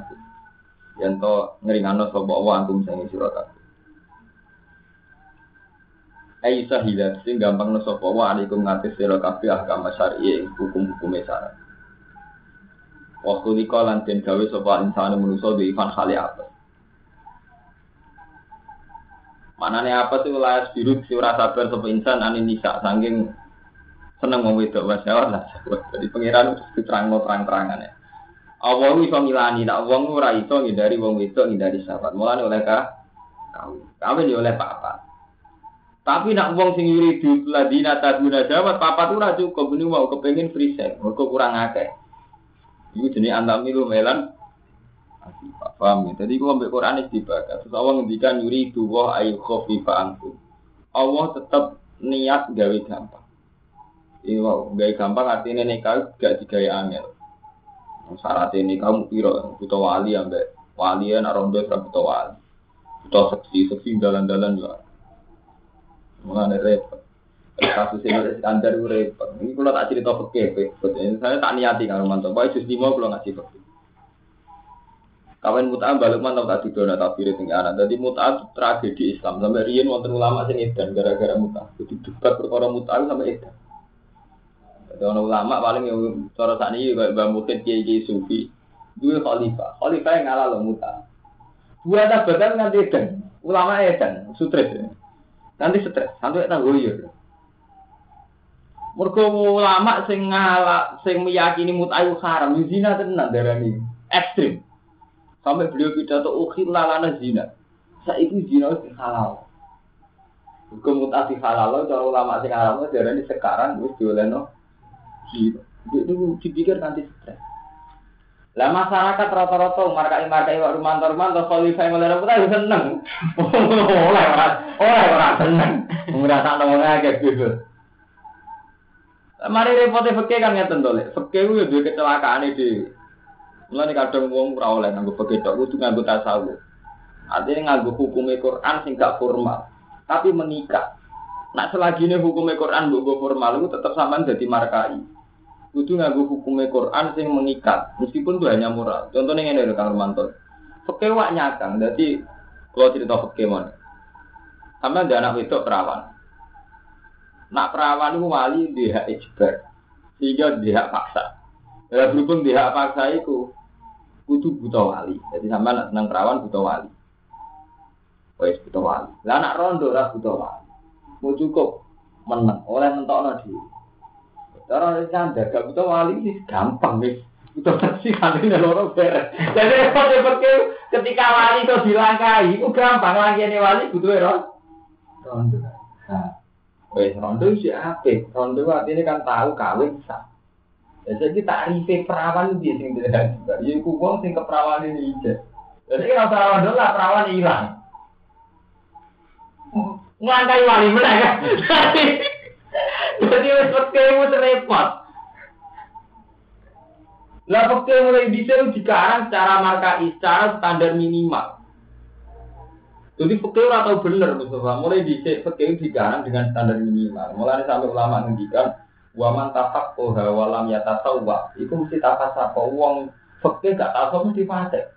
Yen to ngringano sapa Allah antum sing sira kabeh. ai sahilat sing gampang no sapa wa alaikum ngatis sira kabeh ahkam syar'i hukum-hukum syarat. Waktu di kolan den gawe sapa insane manusa di ivan khali apa. Manane apa tuh layas biru si ora sabar sapa insan ane nisa saking seneng wong wedok wis lah. Jadi pangeran diterangno terang-terangan ya. Allah iso milani, nak wong ora iso ngindari wong wedok ngindari sahabat. Mulane oleh ka kawin. Kawin ya oleh papat. Tapi nak wong sing yuridu ladina taduna jawab papat ora cukup ini mau kepengin free sex, mergo kurang akeh. Iku jenis antamilu melan asifah. Paham ya? Jadi gua ambil Quran ini dibaca. Terus Allah ngendikan yuri duwa ayu khofifa ankum. Allah tetap niat gawe gampang. Ini wow, gawe gampang artinya nikah gak digawe angel. Syarat ini kamu piro butuh wali ambek wali ya nak rondo butuh wali. Butuh seksi seksi dalan-dalan juga. Mengenai repot. Kasus ini standar itu repot. Ini kalau tak cerita fakir, saya tak niati kalau mantap. Baik justru mau kalau ngasih fakir. Kawan mut'ah balik mantap tak didona tafsir tinggi anak. Jadi mut'ah tragedi Islam. Sampai rian wonten ulama sing edan gara-gara mut'ah. Jadi debat perkara mut'ah sampai edan. Jadi orang ulama paling yang cara saat ini kayak Mbak Sufi. Dua khalifah. Khalifah yang ngalah loh mut'ah. Dua tabatan nanti edan. Ulama edan. Stres. Nanti stres. Sampai tak goyor. Mergo ulama sing ngalah sing meyakini mut'ah haram. Zina tenan darani ekstrim. Sampai beliau pidato ukhir lalana zina. Itu zina itu halal. Hukum mutasi halal, cara ulama sing haram darah sekarang wis diolehno zina. Itu dipikir nanti stres. Lah masyarakat rata-rata markai markai wak rumah rumah atau khalifah mulai kita seneng. Oleh orang, oleh orang seneng. Merasa nomornya kayak gitu. Mari repotnya fakir kan ngeten to, fakir itu dua kecelakaan itu. Mulane kadang wong ora oleh nganggo begitu kudu nganggo tasawuf. Artinya nganggo hukum Quran sing gak formal, tapi mengikat. Nak selagi ini hukum Quran mbok formal itu tetap sama jadi markai. Kudu nganggo hukum Quran sing mengikat, meskipun itu hanya moral. Contohnya ini dari Kang Romanto. Fakir wak nyakang, jadi kalau cerita mana? Sama ada anak wedok perawan. Nak perawan itu wali dia ijbar, sehingga dia paksa. Ya berhubung dia paksa itu, kudu buta wali. Jadi sama nak senang perawan buta wali. Wes buta wali. Lah anak rondo ora buta wali. Mau cukup menang oleh mentokno di. Cara canda gak buta wali sih gampang wis. Buta versi kali ini loro beres. Jadi seperti ketika wali itu dilangkai, itu gampang lagi ini wali butuh rondo. Nah, wes rondo sih apa? Rondo artinya kan tahu kawin sah. Ya, jadi tarif perawan dia sing tidak juga. Ya iku sing keperawan ini aja. Jadi kalau perawan dulu lah perawan hilang. Ngangkai wali mana kan? Jadi wis pekemu repot. Lah pekemu mulai bisa dikarang secara markai, secara standar minimal. Jadi fakir atau bener Mustafa, mulai dicek fakir dikarang dengan standar minimal. Mulai sampai ulama ngendikan Waman tapak koha walam ya tasawwa. Iku mesti tapak sapa wong fakir gak tahu mesti fase.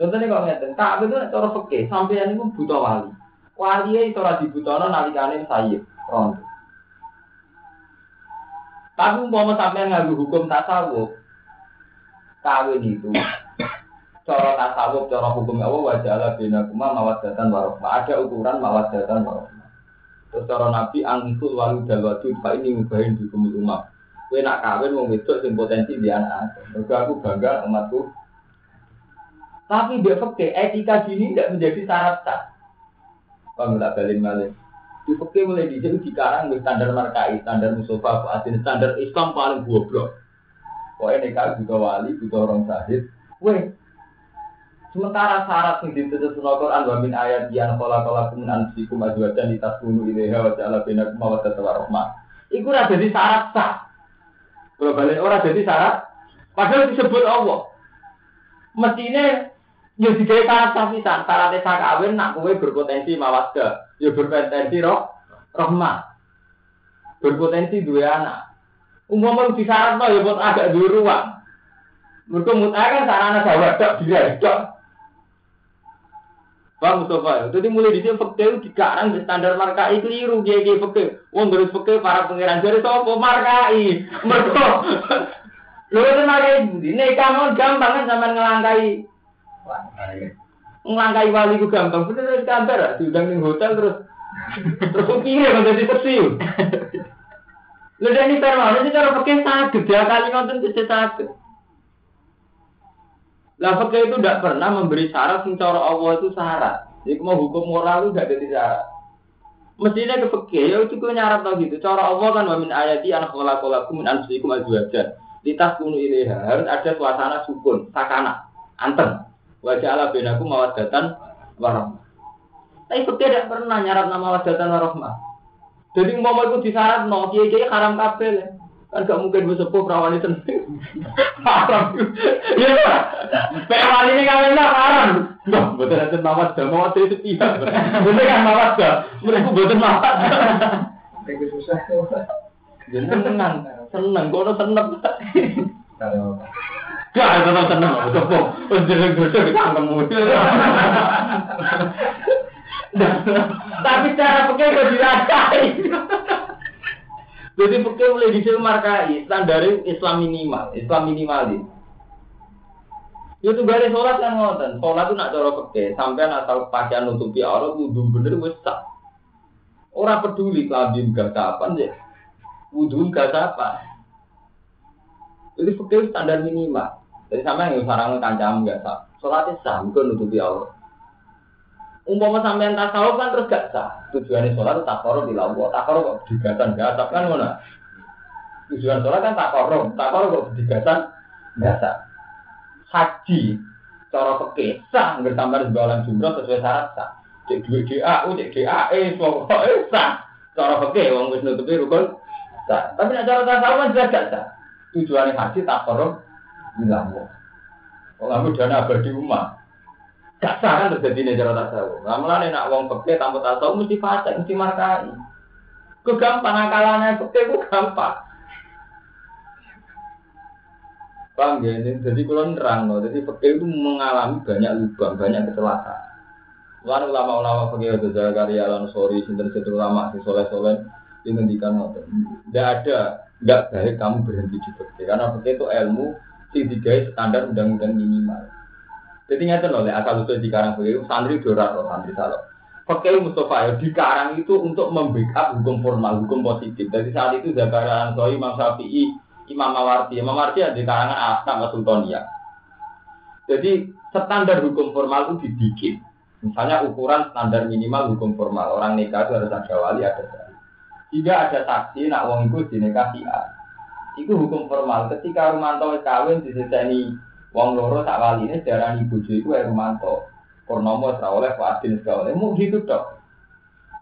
Contohnya kalau ngeten, tak itu cara fakir ini pun buta wali. Wali itu ora dibutono nalikane sayyid rondo. Tapi umpama sampean nganggo hukum tasawuf, kawin itu cara tasawuf, cara hukum Allah wajah bina kuma mawadatan warahmah. Ada ukuran mawadatan warahmah. Terus cara Nabi angkul walu dal wadud pak ini ngubahin di kumul umat. Kue nak kawin mau wedok sing potensi di anak. Mereka aku bangga umatku. Tapi dia fakir etika gini tidak menjadi syarat sah. Kamu tak balik balik. Fakir mulai di sini sekarang di standar markai, standar musofa, standar Islam paling goblok. Pokoknya nikah juga wali, juga orang sahid. Weh, Sementara syarat yang ditutup sunnah Quran wa min ayat yang kola kola kumin ansikum azwajan di tas bunuh ilaiha wa ja'ala binakum wa rahmah. Iku jadi syarat sah. Kalau balik orang jadi syarat, padahal disebut Allah. Mestinya ya digawe syarat syarat sah kawin nak kowe berpotensi mawaddah, ya berpotensi roh rahmah. Berpotensi dua anak. Umumnya di syarat ya buat agak dua ruang. Mereka mutai kan sarana sahabat dia dok. Bang Mustafa, jadi mulai di sini fakir dikarang di standar markai keliru dia dia fakir. Wong terus fakir para pangeran jadi sopo markai. Mereka, lu itu markai ini kamu gampang kan sama ngelangkai. Ngelangkai wali ku gampang, bener dari kantor, diundang di hotel terus terus pikir menjadi seksi. Lu dan ini termal, ini cara fakir sakit, dia kali nonton bisa sakit. Lah fakir itu tidak pernah memberi syarat sing cara Allah itu syarat. Jadi mau hukum moral itu tidak jadi syarat. Mestinya ke fakir ya itu nyarat tau gitu. Cara Allah kan wa min ayati an khalaqalakum min anfusikum azwajan. Litas kunu ilaiha harus ada suasana sukun, sakana, anteng. Wajah ala benaku mawadatan warahmah. Tapi fakir tidak pernah nyarat nama wadatan warahmah. Jadi mau itu disyarat no, kiai kiai haram kabel kan gak mungkin gue sepuh perawan itu haram. Ya perawan ini kawin lah haram. Nggak betul nanti mawat dah mawat itu tidak betul kan mawat dah mereka betul mawat Itu susah. jadi seneng. Seneng. Gue seneng? Kalau Gak, tetap seneng. Sepuh, jeneng dosa ketangkemu. Tapi cara pakai kok dirakai. Jadi pakai mulai dicil markai, standar Islam minimal, Islam minimalis. Ya tuh gale sholat kan ngoten. Sholat tuh nak cara pakai, sampai asal pakaian nutupi aurat wudhu bener wis sah. Ora peduli klambi gak kapan ya. Wudhu gak apa. Jadi pakai standar minimal. Jadi sampai yang sarang kancam nggak sah. Sholatnya sah, bukan nutupi aurat. Umpama sampean tasawuf kan terus gak sah. Tujuannya sholat itu takoro di lawa. Takoro kok digatan gasap kan mana? Tujuan sholat kan takoro. Takoro kok digatan gasap. Haji cara peke sah nggak tambah jualan jumroh sesuai syarat sah. Cek duit DAU, cek DAE, pokoknya sah. Cara peke wong wis nutupi rukun sah. Tapi nek cara tasawuf kan juga gak sah. Tujuannya haji takoro bilang Kalau kamu dana abadi umat, gak sah kan terjadi nih cara tasawuf. Mulane nak wong peke tanpa tasawuf mesti fasik, mesti markai. Ku gampang akalannya peke ku gampang. Paham ya? Ini- Jadi kalau nerang loh, jadi peke itu mengalami banyak lubang, banyak kecelakaan. Lalu ulama-ulama peke itu Zakaria lan sorry, sinten sinten ulama si soleh soleh ngoten. Tidak ada, nggak baik kamu berhenti di peke karena peke itu ilmu sing digawe standar undang-undang minimal. Jadi nyata loh, lek asal usul di karang itu santri dorat loh, santri salah. Peke Mustafa ya di karang itu untuk membackup hukum formal, hukum positif. Jadi saat itu Zakaria Ansori, Imam Syafi'i, Imam Mawardi. Imam Mawardi ada di karangan Asnaf Sultaniyah. Jadi standar hukum formal itu dibikin. Misalnya ukuran standar minimal hukum formal. Orang nikah itu harus ada wali, ada saksi. Jika ada saksi, nak wong itu dinikahi A. Itu hukum formal. Ketika Rumanto kawin diseseni wong loro sak wali ini darani bojo iku Rumanto. Purnomo ora oleh Fadil ora oleh. Mau gitu tok.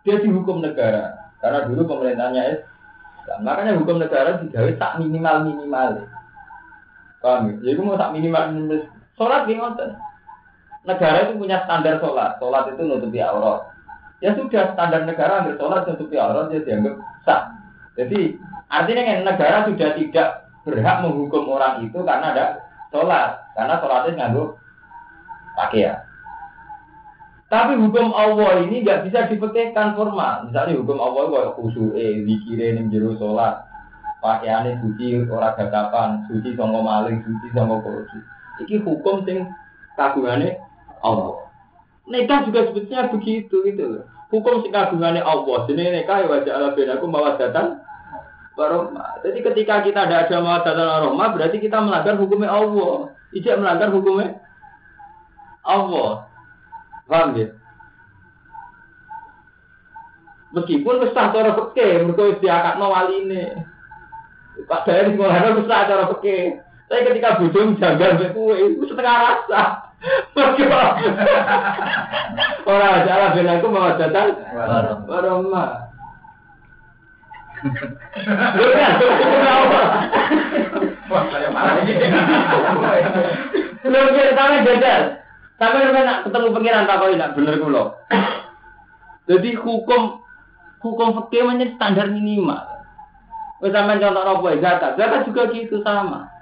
Dia dihukum negara. Karena dulu pemerintahnya Islam. Makanya hukum negara digawe sak minimal minimal. Paham ya? Jadi mau sak minimal minimal. Sholat di ngoten. Negara itu punya standar sholat. Sholat itu nutupi aurat. Ya sudah standar negara ambil sholat nutupi aurat dia dianggap sah. Jadi artinya kan negara sudah tidak berhak menghukum orang itu karena ada sholat. Karena sholatnya nganggu pakaian. Tapi hukum Allah ini nggak bisa dipekehkan formal. Misalnya hukum Allah kayak khusyuk, eh, zikire ning jero sholat, pakaiannya suci, ora gagapan, suci songo maling, suci songo korupsi. Iki hukum sing kagungannya Allah. Nikah juga sebetulnya begitu gitu. Hukum sing kagungannya Allah. Jadi nikah ya wajah Allah benaku mawadatan warahmah. Jadi ketika kita tidak ada mawadatan warahmah, berarti kita melanggar hukumnya Allah. Tidak melanggar hukumnya Allah. Paham ya? Meskipun sah cara peke, mergo wis diakakno waline. Pak Daya di sekolah sah cara peke. Tapi ketika bojo janggal mek kowe iku setengah rasa. Mergo ora ada lah ben aku mau datang warahmah. Lho kan, Wah, saya malah ini. Lho kira sampe sampe nak ketemu pengiran tak kok nak bener kula. Jadi hukum hukum fikih standar minimal. Sampean contoh apa? Zakat. Zakat juga gitu sama.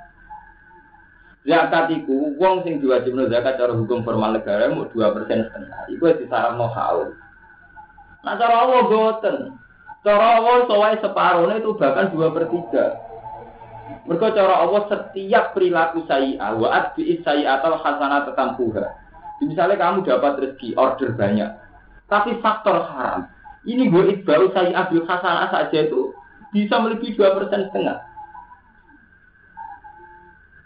Zakat iku wong sing diwajibno zakat cara hukum formal negara mau 2% setengah. Iku disaranno haul. Nah cara Allah boten. Cara Allah soalnya separuhnya itu bahkan 2 per 3. Mereka cara Allah setiap perilaku saya, wa adbi saya atau hasanah tetampuha. Misalnya kamu dapat rezeki, order banyak, tapi faktor haram. Ini gue itbau saya ambil hasanah saja itu bisa melebihi dua persen setengah.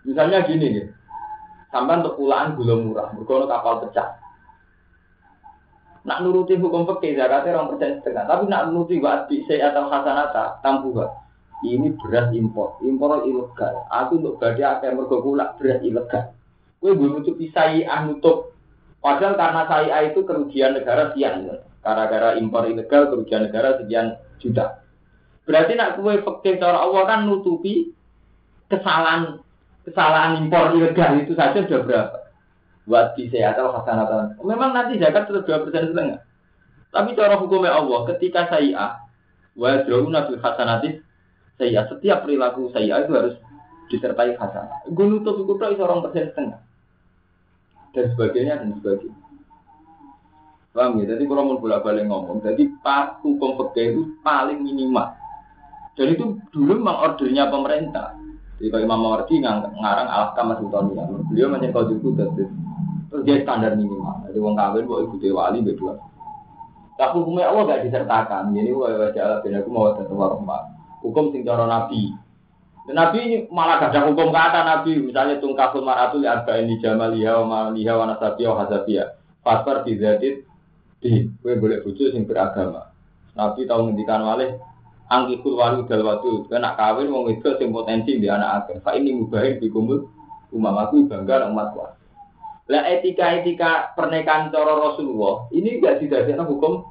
Misalnya gini nih, sampai untuk pulaan gula murah, berkono kapal pecah. Nak nuruti hukum fikih zakatnya orang persen setengah, tapi nak nuruti wa adbi saya atau hasanah tampuha. ini beras impor, impor ilegal. Aku untuk badai akeh mergo kulak beras ilegal. Gue nutupi saya nutup. Padahal karena saya itu kerugian negara sekian. Gara-gara impor ilegal kerugian negara sekian juta. Berarti nak kue fakir cara Allah kan nutupi kesalahan kesalahan impor ilegal itu saja sudah berapa? Buat di atau hasanatan. Memang nanti zakat terus dua persen setengah. Tapi cara hukumnya Allah ketika saya wa drauna bil hasanati saya setiap perilaku saya itu harus disertai hasanah. Gue nutup itu seorang persen setengah dan sebagainya dan sebagainya. Paham ya? Jadi kalau mau bolak balik ngomong, jadi pas hukum fikih itu paling minimal. Dan itu dulu memang ordernya pemerintah. Jadi kalau Imam Mawardi ngarang alah kamar sultania, beliau menyangkau itu terus dia standar minimal. Jadi uang kawin buat ibu wali berdua. Tapi hukumnya Allah gak disertakan. Jadi wa wajah bin aku mau tetap warahmat. Hukum sing cara Nabi. Dan Nabi malah gak ada hukum kata Nabi. Misalnya tungkaful maratul arba ini jamaliha wa maliha wa nasabiya wa hasabiya. Fasfar bizatit di. Gue boleh bujuk sing beragama. Nabi tahu ngendikan malih angkikul walu dal wadu kena kawin wong itu sing potensi di anak akeh fa ini mubahin di kumul umam aku bangga umat kuat lah etika-etika pernikahan cara Rasulullah ini enggak didadekno hukum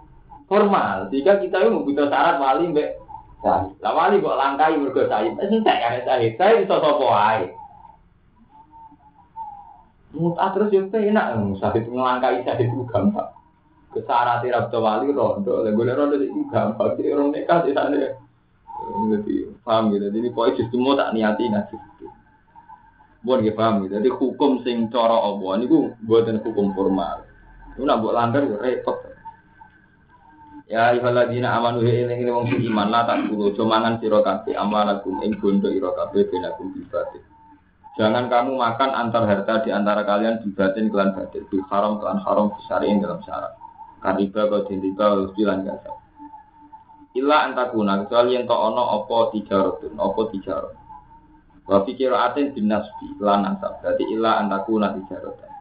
formal. Jika kita itu butuh syarat wali mbek sahid lah wali kok langkai mergo sahid entek kan sahid sahid iso sapa wae. Muta terus yo enak, sahid ngelangkai sahid itu gampang kesarate rabda wali rondo. Lha golek rondo iki gampang iki orang nikah di sana jadi paham gitu. Jadi poin justru mau tak niati ngaji buat dia paham gitu. Jadi hukum sing cara Allah ini buatan hukum formal. Itu nak buat langgar repot. Ya ayyuhalladzina amanu ya ini wong iman lah tak kulo jomangan sira kabeh amalakum ing bondo ira benakum bibatin Jangan kamu makan antar harta di antara kalian di batin kelan batin, di haram kelan haram disariin dalam syarat. Kariba kau riba bilang gak Ila antakuna kecuali yang kau ono opo tijarotun opo tijarot. Wa pikir aten binasbi lan ansab. Berarti ila antakuna tijarotan.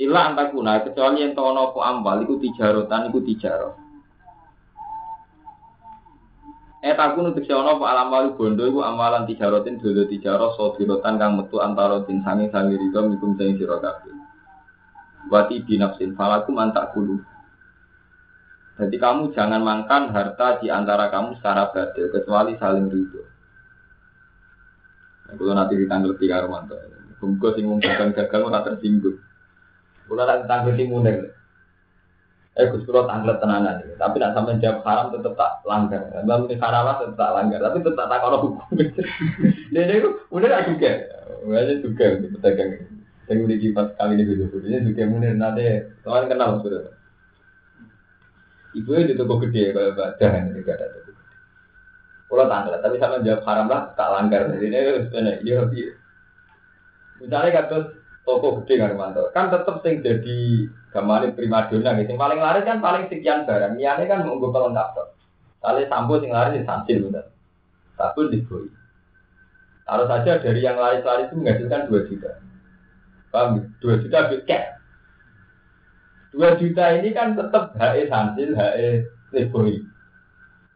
Ila antakuna kecuali yang kau ono opo ambal iku tijarotan iku tijarot. Eh takun untuk si ono alam walu bondo iku amalan tijarotin dulu tijarot sodirotan kang metu antara din sangi sangi riba mikum sangi sirokabe wati binafsin falakum antak kulu. Jadi kamu jangan makan harta di antara kamu secara badil kecuali saling ridho. Kalau nanti ditanggal tiga romanto, kumpul sing gagal gagal ora tersinggung. Kalau nanti tanggal sing mundur, eh gus kulo tanggal tenanan, tapi nak sampai jawab haram tetap tak langgar. Bang ini haram tetap tak langgar, tapi tetap tak kalau hukum. Jadi itu udah aku juga, udah juga pedagang. Saya udah kipas kali ini video videonya juga munir nanti kawan kenal sudah. Ibu di toko gede badan ini gak ada toko. Kalau tanggal, tapi sama jawab haram lah tak langgar. Jadi ini sebenarnya iya iya. Misalnya kata toko gede kan mantap, kan tetap sing jadi gamane primadona gitu. Paling laris kan paling sekian barang. Niane kan mau gue pelengkap tuh. Kali sampo sing laris di sansil bener. Sabun di boy. Saja dari yang laris-laris itu menghasilkan 2 juta. Paham? Dua juta cash. Dua juta ini kan tetap HE Sansil, HE Leboi.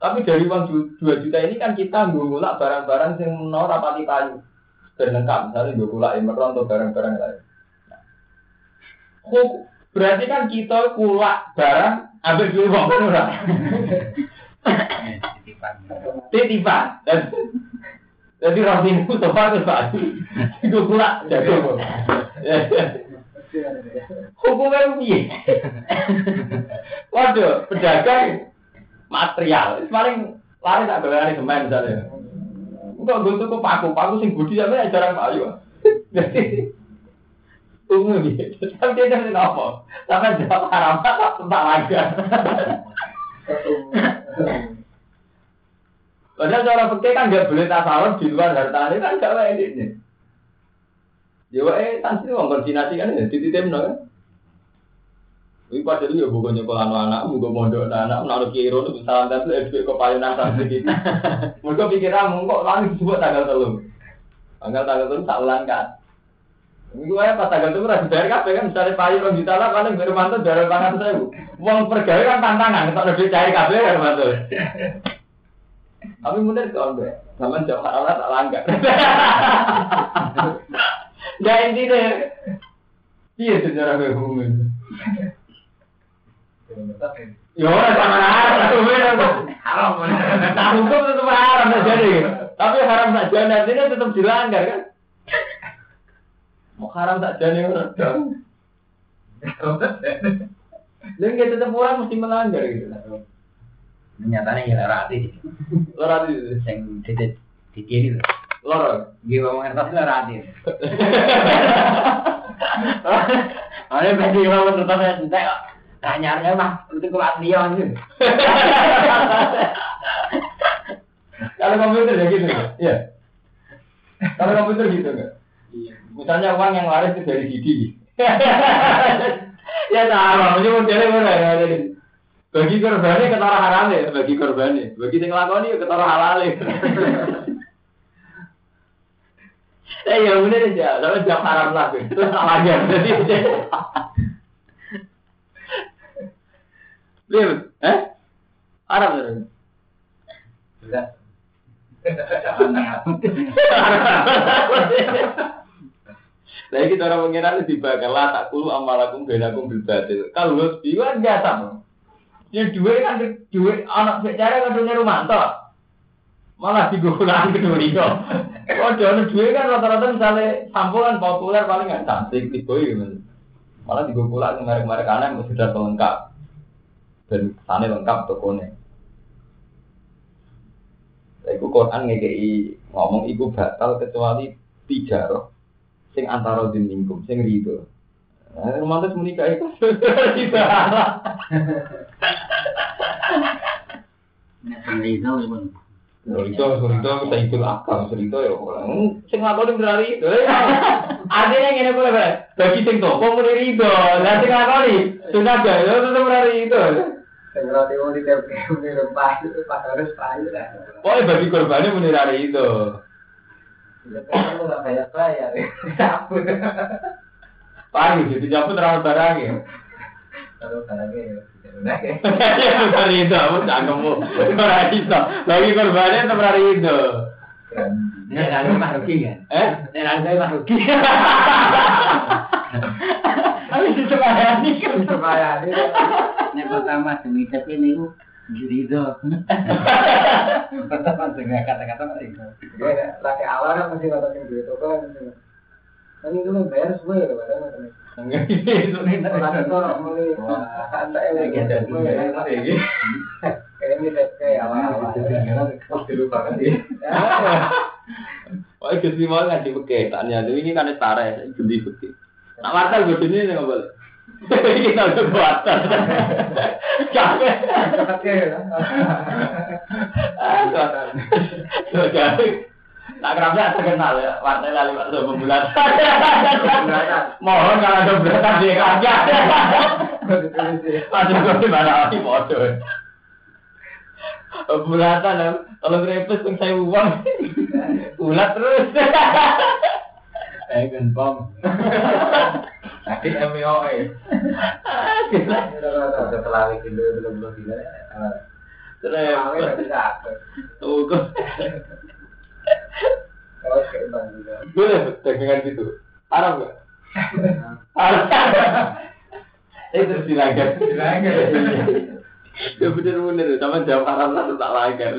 Tapi dari uang dua juta ini kan kita ngulak barang-barang yang menor rapati payu. Berlengkap, misalnya gue kulak emeron atau barang-barang lain. Nah. Berarti kan kita kulak barang, ambil dulu uang kan orang. Titipan. Jadi roti itu sofa itu pak. Itu kulak jago. Hukumnya piye? Waduh, pedagang material. Paling lari tak bayar semen misalnya. Enggak gue tuh paku, paku sing budi sampai jarang payu. Jadi umum gitu. Tapi dia dari apa? Sampai jawab haram tak tak lagi. Padahal cara fikih kan nggak boleh tasawuf di luar harta ini kan gak wae ini. Ya wae tansi wong koordinasi kan ya titip no. Ini pada dulu ya bukan nyekolah anak, bukan mondok anak, menaruh kiro itu misalnya tapi lebih ke payunan sampai gitu. Mereka pikiran kok lagi disebut tanggal telur. Tanggal tanggal telur tak ulang kan. Ini gue pas tanggal telur harus bayar kafe kan, misalnya payu orang juta lah, paling bermantu dari pangan saya. Uang pergawai kan tantangan, kalau lebih cair kafe kan mantu. Tapi bener kok enggak. Zaman jam haram tak langgar. Ya intinya Iya sejarah kehukuman. Ya ora sama haram, haram. Nah hukum tetap haram jadi. Tapi haram tak jadi artinya tetap dilanggar kan. Mau haram tak jadi orang dong. Dan kita tetap orang mesti melanggar gitu. Nyatanya ya. Lora itu, Yang titik titik ini. lora. Gue mau ngertos lara hati. Ada bagi ngertos saya entek kok. Tanyanya mah itu kelas Leon gitu. Kalau komputer ya gitu, iya. Kalau komputer gitu nggak? Iya. Misalnya uang yang waris itu dari Didi. ya sama, ini modelnya mana ya? Bagi korbannya ketara haram ya, bagi korbannya. Bagi yang ngelakoni ya ketara halal ya. Eh ya bener aja, tapi jam haram lah, terus aja. Jadi, lihat, eh? Haram terus. Sudah. Saya kita orang mengira lebih bakal lah tak kulu amalakum benakum bil batil. Kalau lu biwa enggak sama. Yang dua kan dua anak bicara kan dunia Rumanto. Malah digunakan kedua itu. Oh, jangan dua kan rata-rata misalnya sampulan populer paling nggak cantik boy gitu. Malah merek-merek aneh yang sudah lengkap dan sana lengkap tokonya. Iku Quran ngekei ngomong iku batal kecuali tiga roh sing antara din minkum sing rido. Nah, romantis menikah itu tidak. Nek penlido pun. Cerita, cerita, saya akal, cerita ya. Hmm, Sing lakoni berari itu. Artinya ngene boleh boleh. Bagi sing toko muni rido, lah sing lakoni sudah ada, ya tetep berari itu. Segera tiba di TP di rumah itu pas harus payu lah. Pokoknya bagi korbannya muni rari itu. Ya kan lu nggak bayar bayar. Cabut. Paling jadi cabut terlalu barang ya. Ya itu, aku cangkemmu. Itu. Tetep berari itu. Nek aku mah rugi kan. Eh? Nek aku mah rugi. Aku disemayani kan. Nek pertama demi tapi niku jurido. Pertama dengan kata-kata masih. Ya, laki awal kan masih kata yang duit toko kan masih. Kan itu lu bayar ya Wah, jadi mau ngaji beke, tanya tuh ini kan tare, jadi beke. Nak wartel gue sini nih ngobrol. Ini kita udah wartel. Capek. Capek ya. Ah, capek. Kerasa terkenal ya, wartel lali waktu pembulan. Mohon kalau ada beratan dia kagak. Ada gue di mana lagi bodoh. Bulatan, kalau grepes pun saya uang, bulat terus. Eh, gempong. Tadi MIOE. Udah pelari gitu, belum belum gila. Terus, tuh Boleh dagangan gitu. Haram nggak? Eh terus dilanggar. Dilanggar. Ya bener-bener, sama jam haram lah tak langgar.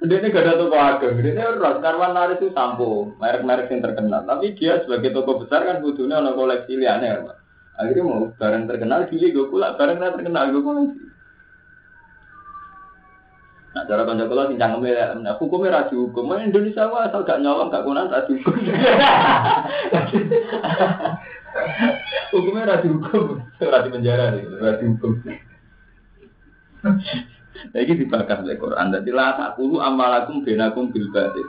Dia ini gak ada toko ageng, dia ini orang karwan laris itu sampo, merek-merek yang terkenal. Tapi dia sebagai toko besar kan butuhnya ada koleksi liane, Pak. Akhirnya mau barang terkenal, gili gue pula barang terkenal gue koleksi. Nah, cara kanca kula sing cangkeme nah, hukumnya ra dihukum. Mau Indonesia wae asal gak nyolong gak kunan ra dihukum. hukumnya ra dihukum, ra di penjara nih, ra dihukum. Nah, ini dibakar oleh Quran. Jadi la takulu amalakum benakum bil batil.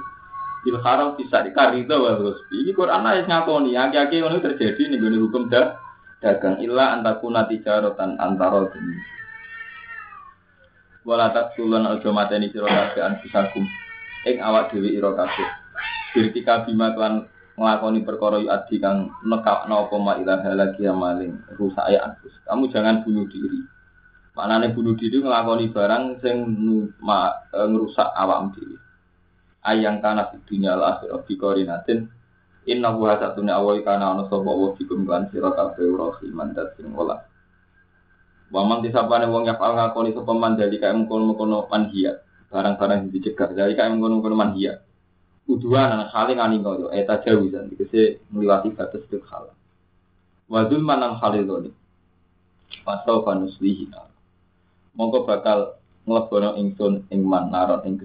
Bil haram bisa dikarida wal ghusbi. Ini Quran ayat ngakoni, aki-aki ngono terjadi nih hukum dah dagang illa antakuna tijaratan antara demi. Wala takulun aja mateni sira kabeh anfusakum ing awak dhewe ira kabeh. Birtika bima kelan nglakoni perkara yu adi kang nekapno apa ma ilaha lagi maling rusak ya anfus. Kamu jangan bunuh diri. Manane bunuh diri nglakoni barang sing eh, ngerusak awam dhewe. Ayang kana fid dunya al akhirah bi inna wa satuna awai kana ana sapa wa kan. Waman disapane wong ya pal ngakoni sapa man dari kae mengkono-mengkono manhiya. Barang-barang yang dicegah dari kae mengkono-mengkono manhiya. Uduan anak saling ngani koyo eta jawizan dikese ngliwati batas tuk hal. Wadul manan haliloni. Pasau panuslihi Mongko bakal nglebono ingsun ing man naron ing.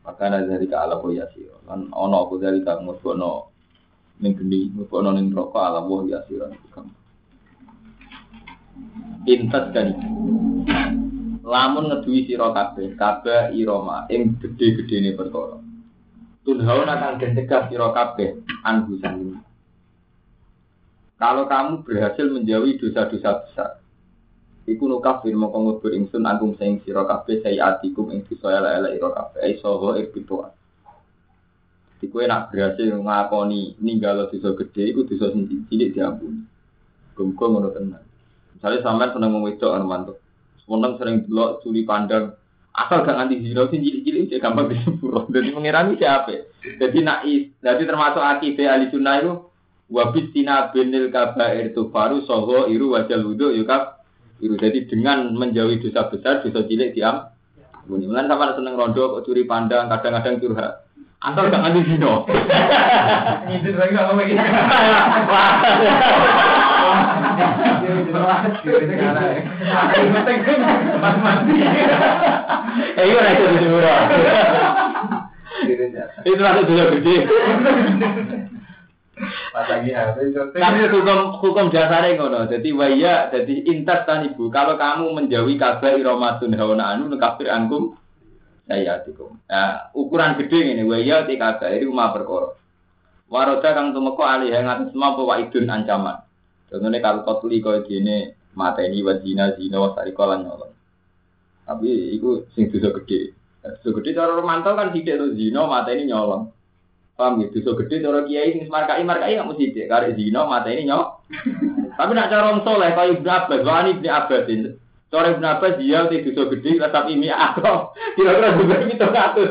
Makana dari ka ala ya. Lan ana apa dari ka mlebono ning geni, mlebono ning neraka ala ya sira. Intas kan lamun ngeduwi sira kabeh kabeh irama ing gedhe-gedhene perkara. Tunhaun akan den cegah sira kabeh anhu. Kalau kamu berhasil menjauhi dosa-dosa besar, iku nu kafir mongko ngubur ingsun anggung sing sira kabeh sayiatikum ing dosa elek-elek ira kabeh ai saha irbituan. Jadi kowe nak berhasil ngakoni ninggalo dosa gede iku dosa cilik diampuni. Muga ngono tenan. Misalnya sampean seneng wong wedok mantuk. Seneng sering delok curi pandang asal gak nganti zina sing cilik-cilik cek gampang disepuro. Jadi mengirani siapa? Jadi nak is, jadi termasuk akidah ahli sunnah itu wabit tina benil kabair itu baru soho iru wajal yukab iru. Jadi dengan menjauhi dosa besar, dosa cilik diam. Mulai sama seneng rondo, kok curi pandang, kadang-kadang curhat. Asal gak nganti zina. Ngidit lagi nggak ngomong. Eh, iya rasa disepuro. Itu rasa dosa gede. Tapi hukum hukum dasarnya ngono. Jadi waya, jadi intas tan ibu. Kalau kamu menjauhi kabar iromatun hawana anu kafir angkum saya tikum. Ukuran gede ini waya ti kabar ini umah perkara. Waroda kang tumeka alih yang atas semua bahwa idun ancaman. Contohnya kalau kau tuli kau gini mata ini wajina zina wasari kolan nyolong. Tapi itu sing dosa gede. Dosa gede cara romanto kan tidak tuh zina mata ini nyolong. Paham gitu, so gede cara kiai sing markai markai nggak mesti dek, karek zino mata ini nyok. Tapi nak cara soleh kayak ibnu Abbas, wah ini ibnu Abbas Cara ibnu Abbas dia itu dosa gede, tapi ini aku kira-kira juga itu katus.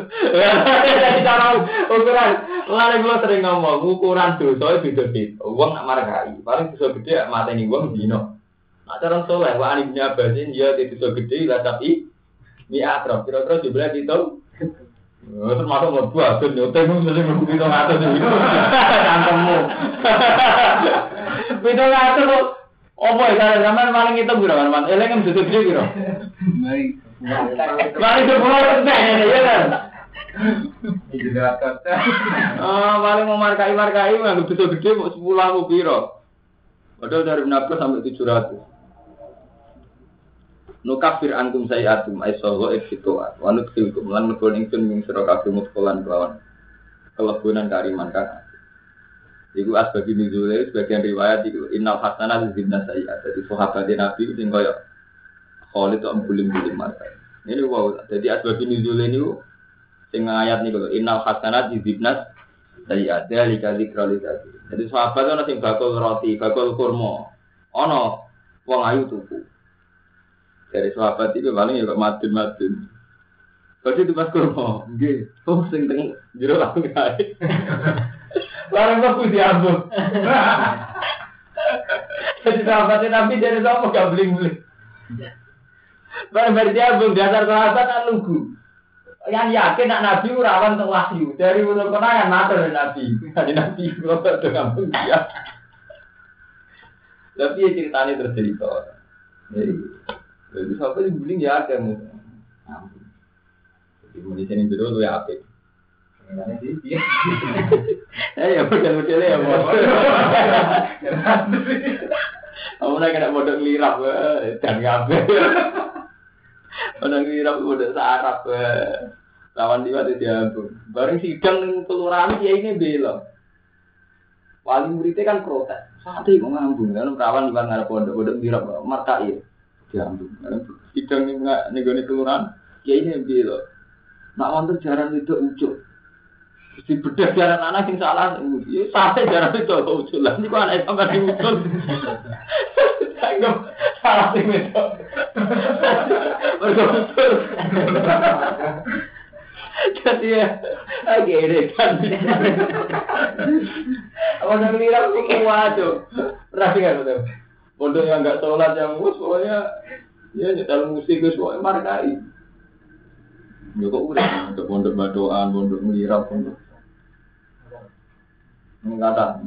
Jadi cara ukuran, lalu gue sering ngomong ukuran dosa itu beda. Uang nak markai, paling dosa gede mata ini uang zino. Nak cara soleh, wah ibnu Abbas dia itu dosa gede, tapi ini akrab. Kira-kira juga itu Oh, termasuk mlebu agen yo temu sing mlebu. Kantemu. Opo ya kare sampean paling itu piro kan? Eleng em dudu gede piro? Paling sepuluh persen ya kan. Itu dapat. Ah, paling mau markai markai mah dudu gede mau sepuluh aku piro. Padahal dari 16 sampai 700. nukafir antum sayatum ay soho eksitoa wanut khilkum lan nukul ingsun ming sira kabeh mutkolan kelawan kelebunan kariman kan Iku asbabi nuzule sebagian riwayat iku innal hasanat zibna sayyat. Jadi sahabat Nabi sing kaya Khalid kok bulim-bulim mata. Ini wow, jadi asbabi nuzule niku sing ayat niku lho innal hasanat zibna sayyat. Dari kali kali Jadi sahabat ana sing bakul roti, bakul kurma. Ana wong ayu tuku. dari sahabat itu paling ya kok madun madun. Berarti itu mas kurma, nggih. Oh sing teng jero langsung. Barang kok diambung. Jadi sahabatnya Nabi dari sama gak beli. Barang dari diambung dasar sahabat kan lugu. Yang yakin nak Nabi rawan untuk wahyu dari mulut kenangan matur Nabi. Dari Nabi kalau tuh ngambung dia. Tapi ya ceritanya tercerita. Jadi jadi sampai di guling ya ada mu. Jadi mau di sini dulu lu ya apa? Eh ya model-model ya mau. Kamu nak kena model lirap dan ngabe. Model lirap model sarap. Lawan dia ada dia Bareng sidang kelurahan dia ini belok. Wali muridnya kan protes. Saat itu ngambung kan perawan di mana pondok-pondok lirap markai diambil. Sidang ini nggak nego kelurahan, ya ini bilang, nak wonten jaran itu ujuk. Di bedah jaran anak sing salah, ya jaran itu kok usul. Ini kok anak sampai diusul. Anggap salah sing itu. Jadi ya, ini kan. Yang ngira aku kuat tuh. Pernah dengar betul? Pondok yang nggak sholat yang mus pokoknya ya nyetel musik itu pokoknya markai. Ya kok udah untuk pondok badoan, pondok melirap, pondok Mengata.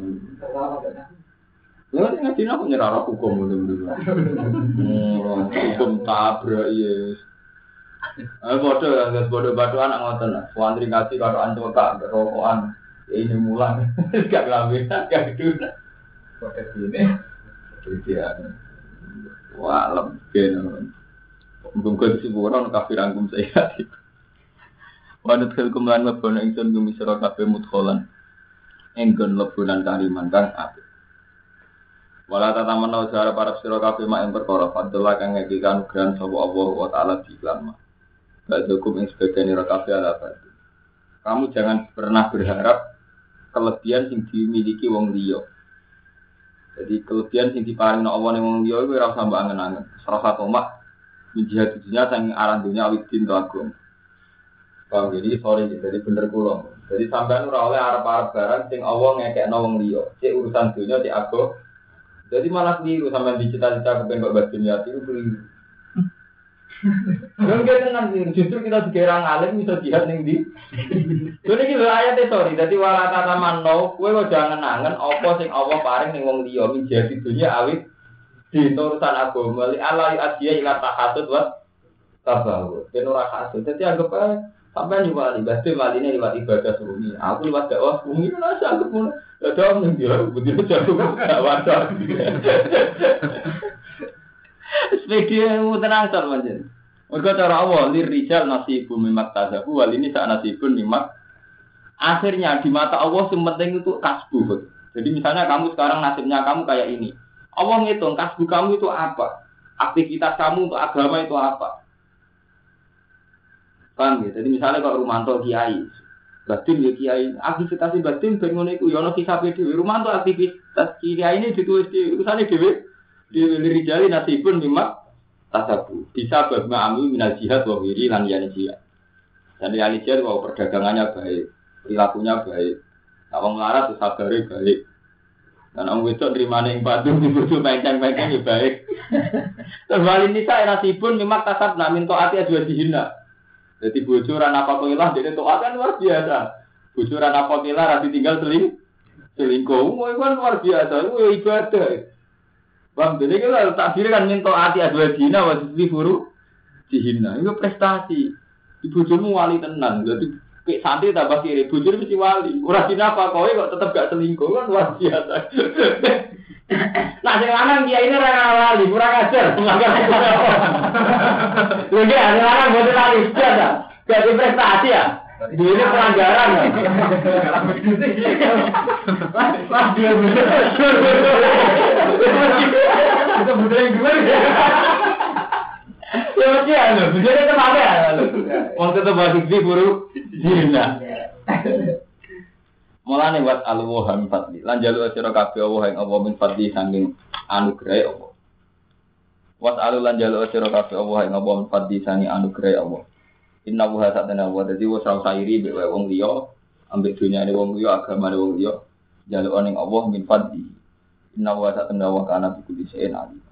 Ya kan ngaji aku nyerah hukum dulu. Hukum tabrak yes. Ayo bodoh ya, guys bodoh bodoh anak ngoten lah. Wandri ngaji kalau anco tak rokokan. Ya ini mulang, gak ngambil, gak gitu. Kode gini. Jadi ya, wah lembek. Mungkin kau disebut orang kafir angkum saya. Wanut kelkum lan lebon ingsun gumi sira kabeh mudkholan. Enggon lebunan kariman kang apik. Wala tata menau jara para sira kabeh mak ing perkara fadlah kang ngekikan nugrahan sapa Allah wa taala di iklan Gak cukup ing sebagian ira kabeh ala. Kamu jangan pernah berharap kelebihan sing dimiliki wong liya. Jadi kelebihan sing diparing Allah ning wong liya iku ora usah mbok angen-angen. Salah satu mak min jihad dunia sang aran dunia awit din jadi sorry jadi bener kula. Jadi sampean ora oleh arep-arep barang sing Allah ngekekno wong liya. Cek urusan dunia cek agung. Jadi malah keliru sampean dicita-cita kepen kok bas dunia itu keliru. Dan kita nanti justru kita sekarang alim bisa jihad ning di. Jadi kita ayatnya sorry. Jadi wala kata mano, kue kok jangan angen apa sing Allah paring ning wong liya menjadi dunia awit di urusan agama li ala asia ila tahasud wa tabawu. Ben ora. Jadi anggap aja sampai juga di batin maline lewat ibadah sunyi. Aku lewat dakwah sunyi lah saya anggap mulai. Ya dong ning dia begitu jago wadah. Sepeda mu tenang sal manjen. Mereka cara Allah lir rijal nasibu mimak tazabu wal ini saat nasibun mimak akhirnya di mata Allah yang penting itu kasbu. Jadi misalnya kamu sekarang nasibnya kamu kayak ini. Allah ngitung kasbu kamu itu apa? Aktivitas kamu untuk agama itu apa? Paham ya? Jadi misalnya kalau Rumanto kiai, batin ya kiai, aktivitas batin bangun itu, yono kisah dewi. Rumanto aktivitas kiai ini ditulis di urusannya dewi. Di rijali nasibun mimak tasabu. Bisa berma'ami minal jihad wa wiri lan yani jihad. Dan yani jihad bahwa perdagangannya baik, perilakunya baik. Nah, orang melarat itu sabari baik. Dan orang itu terima nih batu di buju penceng-penceng ya baik. Terus wali nisa nasibun memang tasab namin to'ati dua dihina. Jadi bocoran apa kilah jadi to'at kan luar biasa. Bocoran apa kilah rasi tinggal seling selingkuh. Mau kan luar biasa. Itu ibadah. Bang, jadi kita takdir kan minta hati dua dina waktu di buru dihina. Itu prestasi. Ibu jumu wali tenan. Jadi kayak santri tambah kiri. Bujur mesti wali. Dina apa kowe kok tetap gak selingkuh kan luar biasa. nah, yang lanang dia ini orang wali, kurang ajar. Lagi yang lanang buat wali sudah. Jadi prestasi ya. Ini pelanggaran ya. Mas dia Itu budaya gue. Ya mesti lo, budaya itu apa ya? Waktu itu balik di buru Zina. Mulane wat alwa min fadli. Lan jalu sira kabeh Allah ing Allah min fadli saking anugerah Allah. Wat alu lan jalu sira kabeh Allah ing Allah min fadli saking anugerah Allah. Inna wuha satana wa dadi wa sairi be wong liya ambek dunyane wong liya agamane wong liya jaluk ning Allah min fadli. Inna wuha satana wa kana bi kulli shay'in alim.